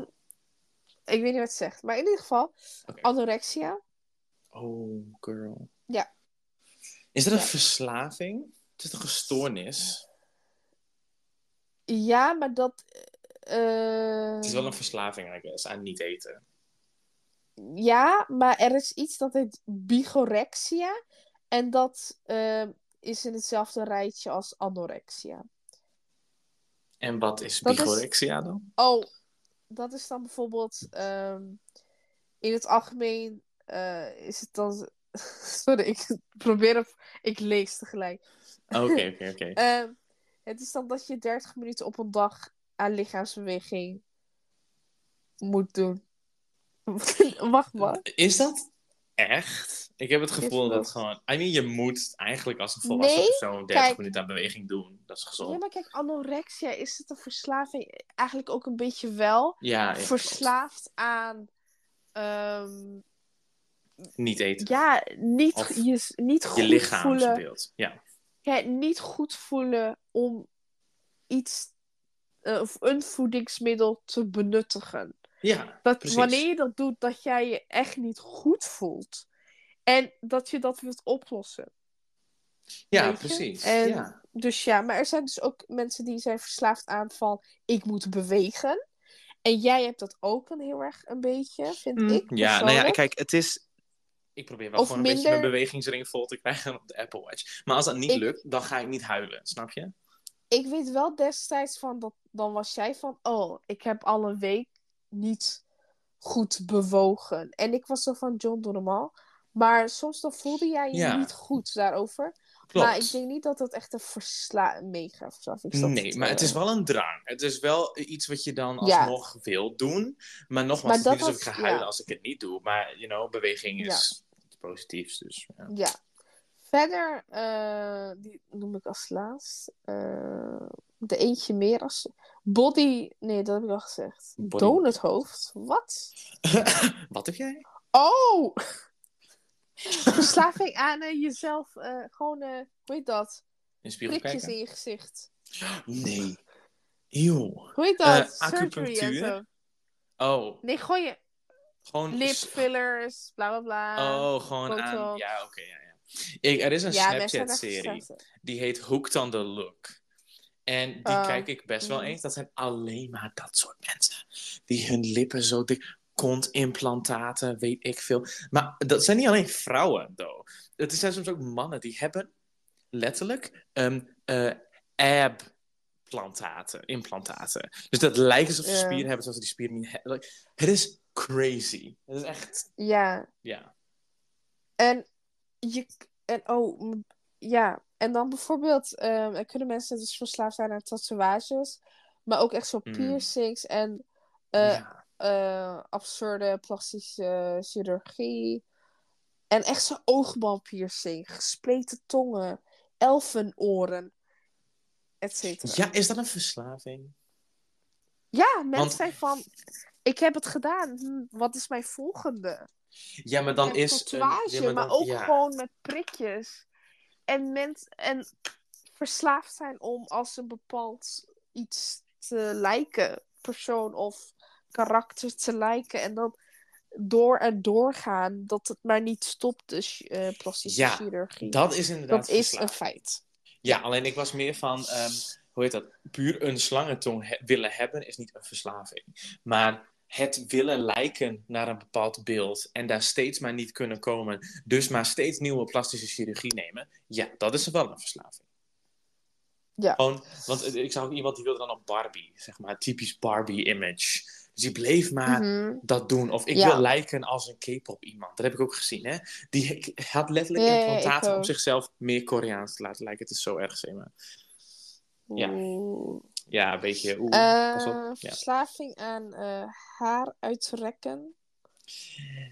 ik weet niet wat het zegt. Maar in ieder geval, anorexia. Oh, girl. Ja. Is dat een verslaving? Het is toch een stoornis? Ja, maar dat. eh, Het is wel een verslaving, I guess, aan niet eten. Ja, maar er is iets dat heet bigorexia. En dat eh, is in hetzelfde rijtje als anorexia. En wat is Dat is- bigorexia dan? Oh, dat is dan bijvoorbeeld. ehm, in het algemeen eh, is het dan. <laughs> Sorry, ik <laughs> probeer het. Ik lees tegelijk. Oké, oké, <laughs> oké. Ehm, het is dan dat je 30 minuten op een dag aan lichaamsbeweging moet doen. Wacht maar. Is dat echt? Ik heb het gevoel dat gewoon... I mean, je moet eigenlijk als een volwassen Nee, persoon 30 kijk. minuten aan beweging doen. Dat is Ja, gezond. maar kijk, anorexia, is het een verslaving? Eigenlijk ook een beetje wel. Ja, ja, Verslaafd aan. ehm. Niet eten. ja, niet, Of je, niet goed je voelen. lichaamsbeeld. Ja. Ja, niet goed voelen om iets. eh, of een voedingsmiddel te benuttigen. Ja, Dat precies. wanneer je dat doet, dat jij je echt niet goed voelt. En dat je dat wilt oplossen. Ja, precies. En- Ja. Dus ja, maar er zijn dus ook mensen die zijn verslaafd aan van ik moet bewegen. En jij hebt dat ook een heel erg een beetje, vind Mm, ik. Ja, nou ja, kijk, het is... Ik probeer wel Of gewoon een beetje mijn bewegingsring vol te krijgen op de Apple Watch. Maar als dat niet Ik- lukt, dan ga ik niet huilen. Snap je? Ik weet wel destijds van dat dan was jij van oh, ik heb al een week niet goed bewogen. En ik was zo van John doe normaal. Maar soms dan voelde jij je Ja. niet goed daarover. Klopt. Maar ik denk niet dat dat echt een versla mega verslaving is. Dat Nee, maar het is eh, wel een drang. Het is wel iets wat je dan Ja. alsnog wil doen. Maar nogmaals, Maar het is dat niet alsof ik ga huilen ja. als ik het niet doe. Maar, you know, beweging is iets positiefs. Dus, ja. Ja. Verder, eh, die noem ik als laatst. eh, de eentje meer als. Body. Nee, dat heb ik al gezegd. Body- Donuthoofd. Wat? <laughs> Wat heb jij? Oh! <laughs> Verslaving aan eh, jezelf, eh, gewoon, eh hoe heet dat? In spiegel kijken? in je gezicht. Nee. Eeuw. Hoe heet dat? Surgery en acupunctuur? zo. Oh, Nee, gewoon je gewoon... lipfillers, bla bla bla. Oh, gewoon aan... Ja, oké, ja, ja. Ik, er is een ja, Snapchat-serie. Die heet Hooked on the Look. En die Oh. kijk ik best wel Mm. eens. Dat zijn alleen maar dat soort mensen. Die hun lippen zo dik... Kontimplantaten, weet ik veel. Maar dat zijn niet alleen vrouwen, though. Het zijn soms ook mannen die hebben letterlijk um, uh, ab-plantaten, implantaten. Dus dat lijkt alsof ze Ja. spieren hebben, zoals ze die spieren niet hebben. Like, het is crazy. Het is echt, Ja, ja. en je... En oh, ja. En dan bijvoorbeeld, ehm, er kunnen mensen dus verslaafd zijn aan tatoeages. Maar ook echt zo Mm. piercings en eh, ja. eh, absurde plastische chirurgie. En echt zo'n oogbalpiercing, gespleten tongen, elfenoren, et cetera. Ja, is dat een verslaving? Ja, mensen Want- zijn van, ik heb het gedaan, hm, wat is mijn volgende? Ja, maar dan is... een- tatoeage, ja, maar, dan- ook ja. gewoon met prikjes. En, mens, en verslaafd zijn om als een bepaald iets te lijken, persoon of karakter te lijken. En dan door en doorgaan, dat het maar niet stopt, dus eh plastische Ja, chirurgie. Dat is inderdaad Dat is een feit. Ja, alleen ik was meer van, ehm, hoe heet dat? Puur een slangentong he- willen hebben is niet een verslaving. Maar het willen lijken naar een bepaald beeld en daar steeds maar niet kunnen komen, dus maar steeds nieuwe plastische chirurgie nemen, ja, dat is wel een verslaving. Ja. Gewoon, want ik zag ook iemand die wilde dan op Barbie, zeg maar, typisch Barbie-image. Dus die bleef maar Mhm. dat doen. Of ik Ja. wil lijken als een K-pop iemand. Dat heb ik ook gezien, hè. Die had letterlijk ja, implantaten om zichzelf meer Koreaans te laten lijken. Het is zo erg, zeg maar. Ja. Ja, een beetje. Oeh. Eh, Ja. verslaving aan eh, haar uitrekken.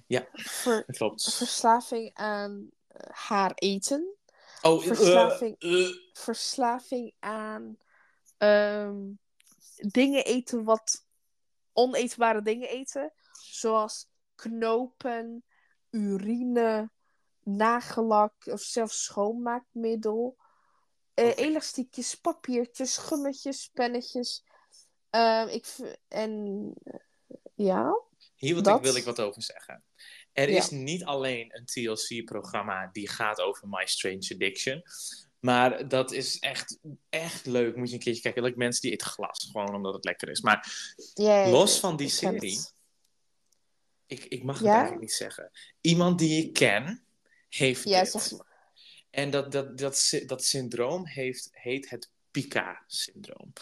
Ja. Ver- <laughs> klopt. verslaving aan eh, haar eten. Oh, verslaving- Verslaving aan ehm, dingen eten wat oneetbare dingen eten. Zoals knopen, urine, nagellak of zelfs schoonmaakmiddel. Eh. Elastiekjes, papiertjes, gummetjes, pennetjes. Ehm, ik, en eh, ja, Hier wil dat- ik, wil ik wat over zeggen. Er Ja. is niet alleen een TLC-programma die gaat over My Strange Addiction. Maar dat is echt, echt leuk. Moet je een keertje kijken. Like mensen die eten glas. Gewoon omdat het lekker is. Maar Los van die serie. het. ik, ik mag het Ja? eigenlijk niet zeggen. Iemand die ik ken, heeft Ja, dit. zeg maar. En dat, dat, dat, dat syndroom heeft, heet het Pica-syndroom.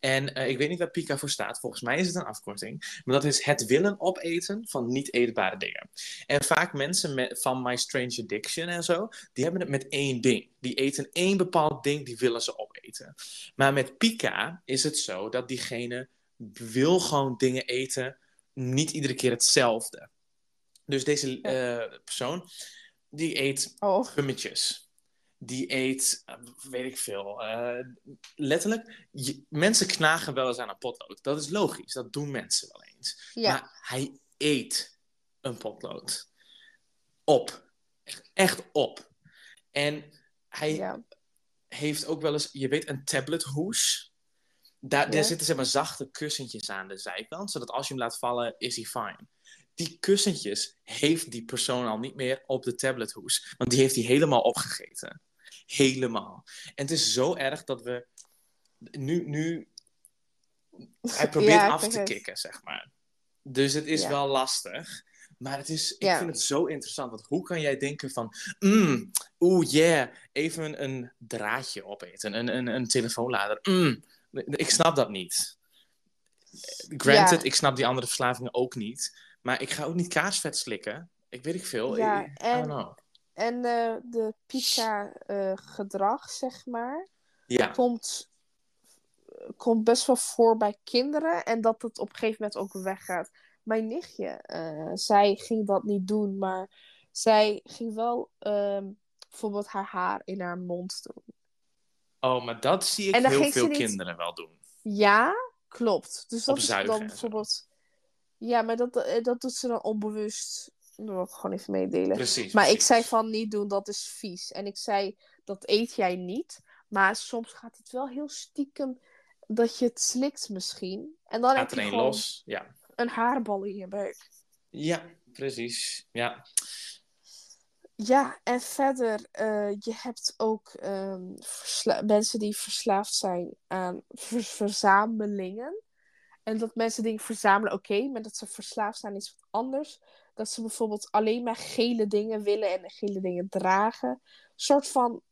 En eh, ik weet niet waar Pica voor staat. Volgens mij is het een afkorting. Maar dat is het willen opeten van niet eetbare dingen. En vaak mensen met, van My Strange Addiction en zo, die hebben het met één ding. Die eten één bepaald ding, die willen ze opeten. Maar met Pica is het zo dat diegene wil gewoon dingen eten, niet iedere keer hetzelfde. Dus deze eh, persoon, die eet Oh, gummetjes. Die eet, eh, weet ik veel. eh, letterlijk, je- mensen knagen wel eens aan een potlood. Dat is logisch, dat doen mensen wel eens. ja. Maar hij eet een potlood. Op. Echt, echt op. En hij ja. heeft ook wel eens, je weet, een tablethoes. Daar, Ja. daar zitten zeg maar zachte kussentjes aan de zijkant, zodat als je hem laat vallen, is hij fine. Die kussentjes heeft die persoon al niet meer op de tablethoes, want die heeft hij helemaal opgegeten. Helemaal. En het is zo erg dat we nu, nu <laughs> hij probeert Ja, ik af te kicken, zeg maar. Dus het is Ja. wel lastig. Maar het is, ik Ja. vind het zo interessant. Want hoe kan jij denken van... Mm, oeh, yeah. Even een draadje opeten. Een, een, een telefoonlader. Mm, ik snap dat niet. Granted, ik snap die andere verslavingen ook niet. Maar ik ga ook niet kaarsvet slikken. Ik weet ik veel. Ja, I- I en- don't know. En eh, de pizza-gedrag, zeg maar, Ja, komt, komt best wel voor bij kinderen. En dat het op een gegeven moment ook weggaat. Mijn nichtje, eh, zij ging dat niet doen, maar zij ging wel ehm, bijvoorbeeld haar haar in haar mond doen. oh, maar dat zie ik heel veel niet- kinderen wel doen. Ja, klopt. Dus dat is dan bijvoorbeeld. Ja, maar dat, eh, dat doet ze dan onbewust. Dat wil ik gewoon even meedelen. Precies. Maar ik zei van niet doen, dat is vies. En ik zei, dat eet jij niet. Maar soms gaat het wel heel stiekem dat je het slikt misschien. En dan heb je los. Ja. een haarbal in je buik. ja, precies. Ja. Ja, en verder, eh, je hebt ook ehm, mensen die verslaafd zijn aan ver- verzamelingen. En dat mensen dingen verzamelen, oké, maar dat ze verslaafd zijn is wat anders. Dat ze bijvoorbeeld alleen maar gele dingen willen en gele dingen dragen. Een soort van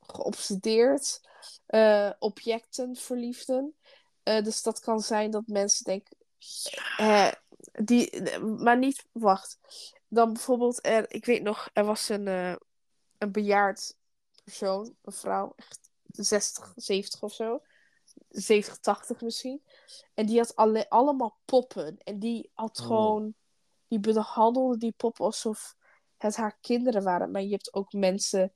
geobsedeerd, eh, objecten, verliefden. Eh, dus dat kan zijn dat mensen denken, eh, die, maar niet, wacht. Dan bijvoorbeeld, er, ik weet nog, er was een, een bejaard persoon, een vrouw, echt 60, 70 of zo. 70, 80 misschien. En die had alle, allemaal poppen. En die had Oh. gewoon, die behandelde die poppen alsof het haar kinderen waren. Maar je hebt ook mensen,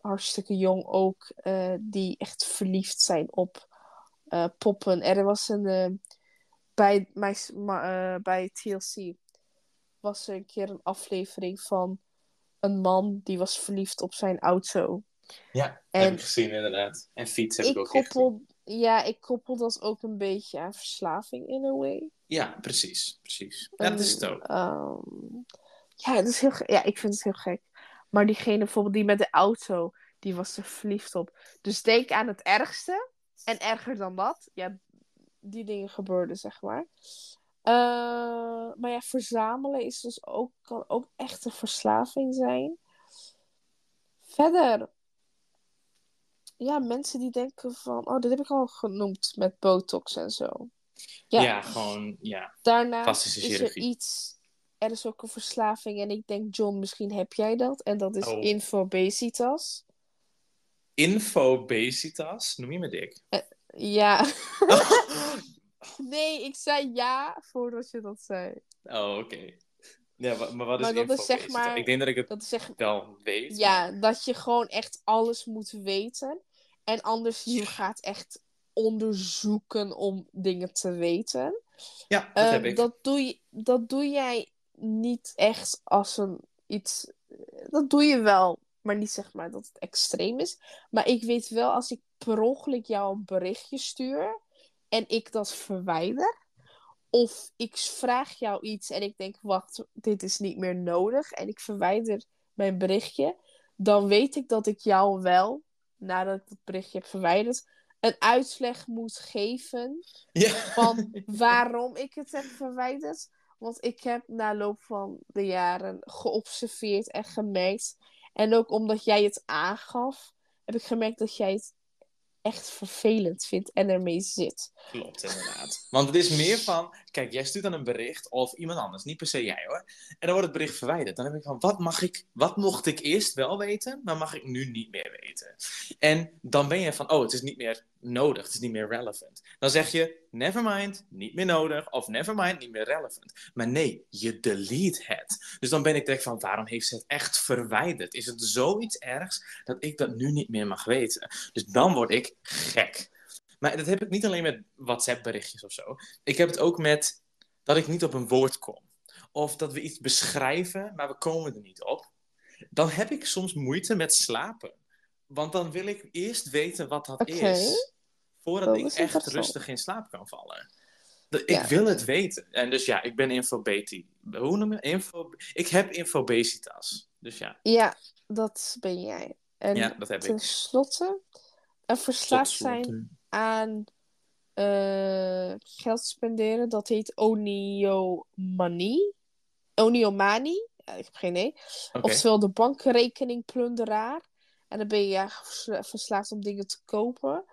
hartstikke jong ook, eh, die echt verliefd zijn op eh, poppen. Er was een, eh, bij, mijn, bij TLC was er een keer een aflevering van een man die was verliefd op zijn auto. Ja, En- heb ik gezien inderdaad. En fiets heb ik, Ik ook gezien. koppel, ja, ik koppel dat ook een beetje aan verslaving in a way. Ja, precies. Precies. Dat is het ook. Ehm, ja, het is heel, ja, ik vind het heel gek. Maar diegene bijvoorbeeld die met de auto, die was er verliefd op. Dus denk aan het ergste. En erger dan dat. Ja, die dingen gebeurden, zeg maar. Eh, maar ja, verzamelen is dus ook, kan ook echt een verslaving zijn. Verder. Ja, mensen die denken van... Oh, dit heb ik al genoemd met botox en zo. Ja, Ja. gewoon, ja. Plastische is er iets... Er is ook een verslaving en ik denk, John, misschien heb jij dat. En dat is Oh. infobesitas. Infobesitas, noem je me dik? Ja. <laughs> nee, ik zei ja voordat je dat zei. Oh, oké. Ja, maar wat is Maar dat is zeg maar- Ik denk dat ik het Dat is zeg wel weet. maar- Ja, dat je gewoon echt alles moet weten. En anders je gaat echt onderzoeken om dingen te weten. Ja, dat Ehm, heb ik. dat, doe je, dat doe jij niet echt als een iets. Dat doe je wel, maar niet zeg maar dat het extreem is. Maar ik weet wel als ik per ongeluk jou een berichtje stuur en ik dat verwijder. Of ik vraag jou iets en ik denk, wacht, dit is niet meer nodig. En ik verwijder mijn berichtje. Dan weet ik dat ik jou wel, nadat ik het berichtje heb verwijderd, een uitleg moet geven <laughs> Ja. van <laughs> waarom ik het heb verwijderd. Want ik heb na loop van de jaren geobserveerd en gemerkt. En ook omdat jij het aangaf, heb ik gemerkt dat jij het echt vervelend vindt en ermee zit. Klopt, inderdaad. Want het is meer van, kijk, jij stuurt dan een bericht of iemand anders, niet per se jij hoor. En dan wordt het bericht verwijderd. Dan heb ik van, wat mag ik, wat mocht ik eerst wel weten, maar mag ik nu niet meer weten? En dan ben je van, oh, het is niet meer nodig, het is niet meer relevant. Dan zeg je, never mind, niet meer nodig, of never mind, niet meer relevant. Maar nee, je delete het. Dus dan ben ik direct van, waarom heeft ze het echt verwijderd? Is het zoiets ergs dat ik dat nu niet meer mag weten? Dus dan word ik gek. Maar dat heb ik niet alleen met WhatsApp-berichtjes of zo. Ik heb het ook met dat ik niet op een woord kom. Of dat we iets beschrijven, maar we komen er niet op. Dan heb ik soms moeite met slapen. Want dan wil ik eerst weten wat dat is. Voordat Dat ik echt rustig in slaap kan vallen. Ik Ja. wil het weten. En dus ja, ik ben infobeti. Hoe noem je? Info... Ik heb infobesitas. Dus ja, Ja, dat ben jij. En ja dat heb ten ik. slotte, een verslaafd zijn. Aan eh, geld spenderen, dat heet oniomanie. Oniomanie? Ja, ik heb geen idee. Oftewel de bankrekening plunderaar. En dan ben je ja, versla- verslaafd om dingen te kopen.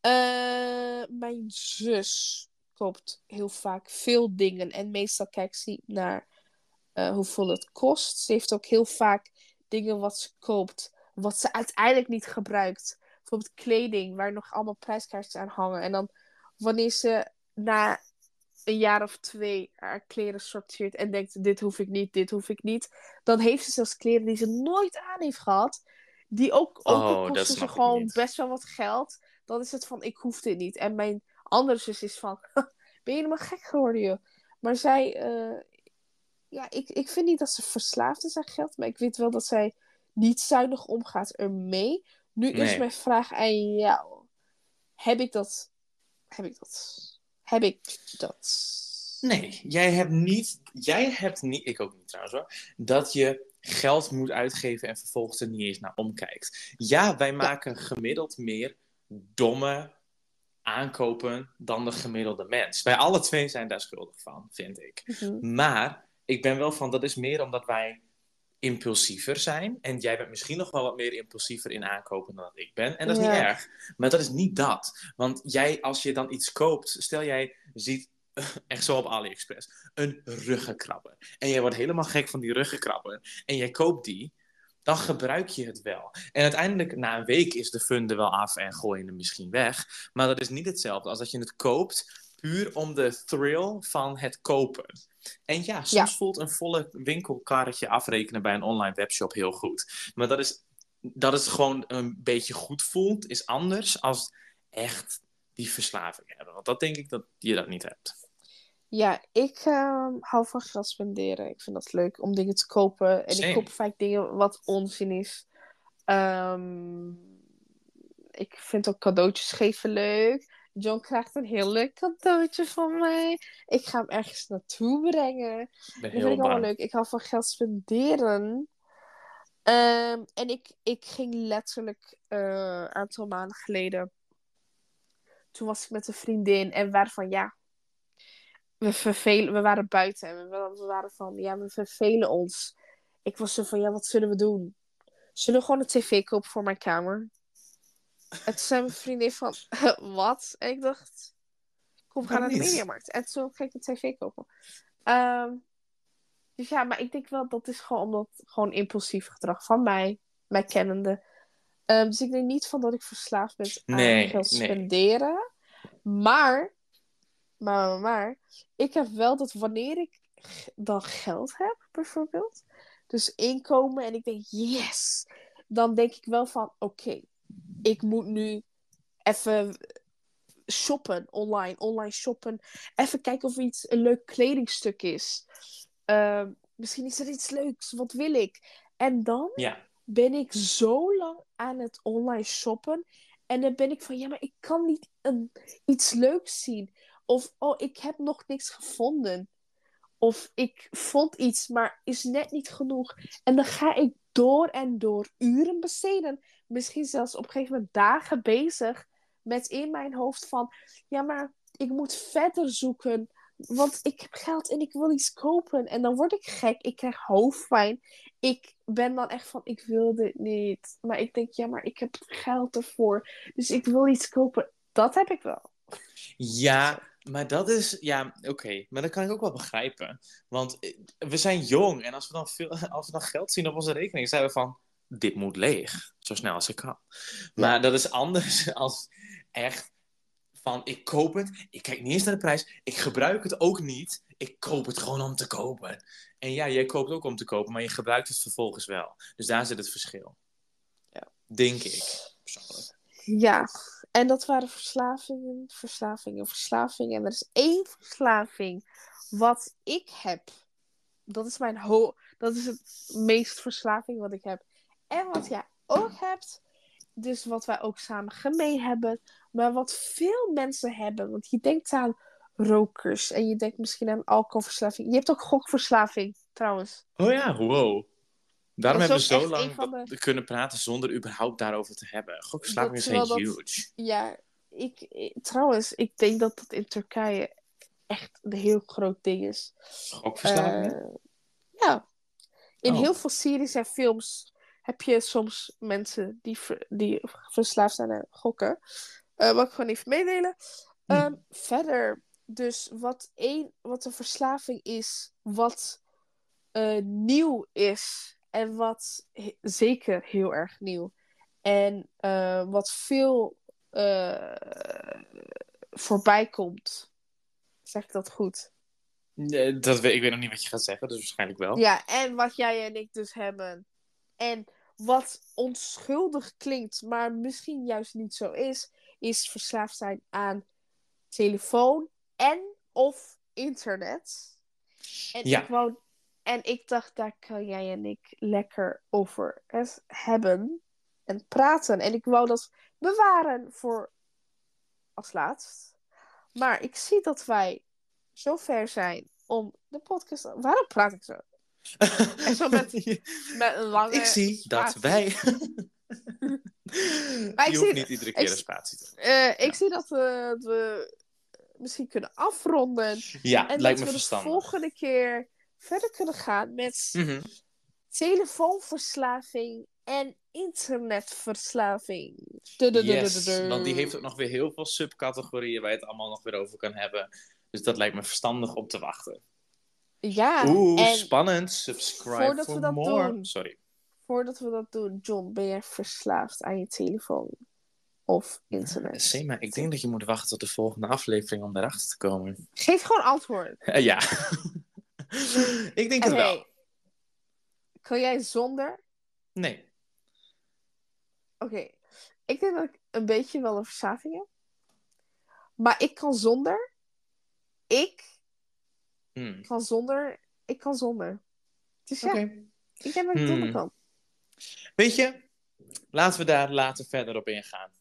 Eh, mijn zus koopt heel vaak veel dingen. En meestal kijkt ze naar eh, hoeveel het kost. Ze heeft ook heel vaak dingen wat ze koopt. Wat ze uiteindelijk niet gebruikt. Bijvoorbeeld kleding waar nog allemaal prijskaartjes aan hangen. En dan wanneer ze na een jaar of twee haar kleren sorteert en denkt: dit hoef ik niet, dit hoef ik niet. Dan heeft ze zelfs kleren die ze nooit aan heeft gehad. Die ook, ook Oh, kosten ze gewoon niet. best wel wat geld. Dan is het van: ik hoef dit niet. En mijn andere zus is van: <laughs> ben je helemaal gek geworden, joh? Maar zij, eh, ja, ik, ik vind niet dat ze verslaafd is aan geld, maar ik weet wel dat zij niet zuinig omgaat ermee. Nu is mijn vraag aan jou. Heb ik dat? Heb ik dat? Heb ik dat? Nee, jij hebt niet, jij hebt niet, ik ook niet trouwens hoor, dat je geld moet uitgeven en vervolgens er niet eens naar omkijkt. Ja, wij maken gemiddeld meer domme aankopen dan de gemiddelde mens. Wij alle twee zijn daar schuldig van, vind ik. Mhm. Maar ik ben wel van, dat is meer omdat wij impulsiever zijn. En jij bent misschien nog wel wat meer impulsiever in aankopen dan dat ik ben. En dat is Ja. niet erg. Maar dat is niet dat. Want jij, als je dan iets koopt, stel jij ziet, <laughs> echt zo op AliExpress, een ruggenkrabber. En jij wordt helemaal gek van die ruggenkrabber. En jij koopt die. Dan gebruik je het wel. En uiteindelijk, na een week, is de fun er wel af en gooi je hem misschien weg. Maar dat is niet hetzelfde als dat je het koopt puur om de thrill van het kopen. En ja, soms Ja. voelt een volle winkelkarretje afrekenen bij een online webshop heel goed. Maar dat is, dat het gewoon een beetje goed voelt, is anders als echt die verslaving hebben. Want dat denk ik dat je dat niet hebt. Ja, ik ehm, hou van geld spenderen. Ik vind dat leuk om dingen te kopen. En Same. ik koop vaak dingen wat onzin is. Ehm, ik vind ook cadeautjes geven leuk. John krijgt een heel leuk cadeautje van mij. Ik ga hem ergens naartoe brengen. Dat vind ik allemaal leuk. Ik hou van geld spenderen. Ehm, en ik, ik ging letterlijk eh, een aantal maanden geleden. Toen was ik met een vriendin en we waren van ja. We, vervelen, we waren buiten en we, we waren van ja, we vervelen ons. Ik was zo van ja, wat zullen we doen? Zullen we gewoon een tv kopen voor mijn kamer? En toen zei mijn vriendin van <laughs> wat? En ik dacht, kom, gaan naar de mediamarkt. En toen ging ik een tv kopen. Ehm, dus ja, maar ik denk wel dat is gewoon omdat gewoon impulsief gedrag van mij, mij kennende. Ehm, dus ik denk niet van dat ik verslaafd ben aan Nee, geld nee. spenderen. Maar, maar, maar, maar, ik heb wel dat wanneer ik dan geld heb, bijvoorbeeld, dus inkomen en ik denk yes, dan denk ik wel van oké, ik moet nu even shoppen online, online shoppen, even kijken of iets een leuk kledingstuk is. Ehm, misschien is er iets leuks, wat wil ik? En dan Ja, ben ik zo lang aan het online shoppen. En dan ben ik van, ja, maar ik kan niet een, iets leuks zien. Of, oh, ik heb nog niks gevonden. Of ik vond iets, maar is net niet genoeg. En dan ga ik door en door uren besteden. Misschien zelfs op een gegeven moment dagen bezig. Met in mijn hoofd van, ja, maar ik moet verder zoeken. Want ik heb geld en ik wil iets kopen. En dan word ik gek. Ik krijg hoofdpijn. Ik ben dan echt van, ik wil dit niet. Maar ik denk, ja, maar ik heb geld ervoor. Dus ik wil iets kopen. Dat heb ik wel. ja maar dat is, ja, oké. Maar dat kan ik ook wel begrijpen. Want eh, we zijn jong en als we dan, veel, <laughs> als we dan geld zien op onze rekening, zijn we van, dit moet leeg. Zo snel als ik kan. Maar dat is anders <laughs> als echt van, ik koop het, ik kijk niet eens naar de prijs, ik gebruik het ook niet, ik koop het gewoon om te kopen. En ja, jij koopt ook om te kopen, maar je gebruikt het vervolgens wel. Dus daar zit het verschil. Ja. Denk ik, persoonlijk. Ja, en dat waren verslavingen, verslavingen, verslavingen. En er is één verslaving wat ik heb. Dat is mijn ho dat is het meest verslaving wat ik heb. En wat jij ook hebt. Dus wat wij ook samen gemeen hebben. Maar wat veel mensen hebben. Want je denkt aan rokers. En je denkt misschien aan alcoholverslaving. Je hebt ook gokverslaving, trouwens. Oh ja, wow. Daarom hebben we zo lang de- kunnen praten zonder überhaupt daarover te hebben. Gokverslavingen Dat- zijn dat- huge. Ja, ik, trouwens, ik denk dat dat in Turkije echt een heel groot ding is. Gokverslavingen? Eh, ja. In Oh. heel veel series en films heb je soms mensen die, ver- die verslaafd zijn aan gokken. Eh wat ik gewoon even meedelen. Hm. Ehm, verder, dus wat, één, wat een verslaving is, wat eh, nieuw is en wat he- zeker heel erg nieuw. En eh, wat veel eh, voorbij komt. Zeg ik dat goed? Nee, dat, weet- ik weet nog niet wat je gaat zeggen, dus waarschijnlijk wel. Ja, en wat jij en ik dus hebben. En wat onschuldig klinkt, maar misschien juist niet zo is, is verslaafd zijn aan telefoon en of internet. En Ja. ik wou En ik dacht, daar kan jij en ik lekker over hebben en praten. En ik wou dat bewaren voor als laatst. Maar ik zie dat wij zo ver zijn om de podcast... Waarom praat ik zo? <laughs> En zo met, met een lange... ik zie dat wij. <laughs> Maar ik Je hoeft zie- niet iedere keer ik- een spatie te Eh, ik zie dat we, we misschien kunnen afronden. Ja, En lijkt dat me we de volgende keer verder kunnen gaan met Mhm. telefoonverslaving en internetverslaving. Yes, want die heeft ook nog weer heel veel subcategorieën waar je het allemaal nog weer over kan hebben. Dus dat lijkt me verstandig om te wachten. Ja, Oeh, en spannend. Subscribe voordat for we dat more. doen- Sorry. voordat we dat doen, John, ben jij verslaafd aan je telefoon of internet? Sema, ik denk dat je moet wachten tot de volgende aflevering om daarachter te komen. Geef gewoon antwoord. <laughs> Ja. <laughs> ik denk het wel. kan jij zonder? Nee. Oké, ik denk dat ik een beetje wel een verslaving heb. Maar ik kan zonder. Ik Hmm. kan zonder. Ik kan zonder. Dus ja, ik denk dat ik zonder Hmm. kan. Weet je, laten we daar later verder op ingaan.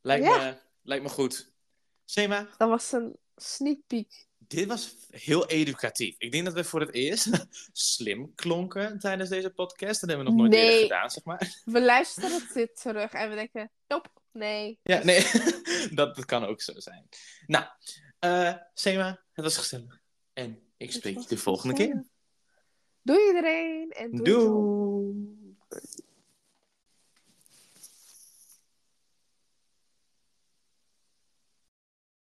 Lijkt, Ja. me, lijkt me goed. Sema, Dat was een sneak peek. Dit was heel educatief. Ik denk dat we voor het eerst <laughs> slim klonken tijdens deze podcast. Dat hebben we nog nooit Nee. eerder gedaan, zeg maar. We luisteren dit terug en we denken: nope, nee. Ja, nee, <laughs> dat, dat kan ook zo zijn. Nou, eh Sema, het was gezellig. En ik spreek je de volgende keer. Doei iedereen en doei. Doei!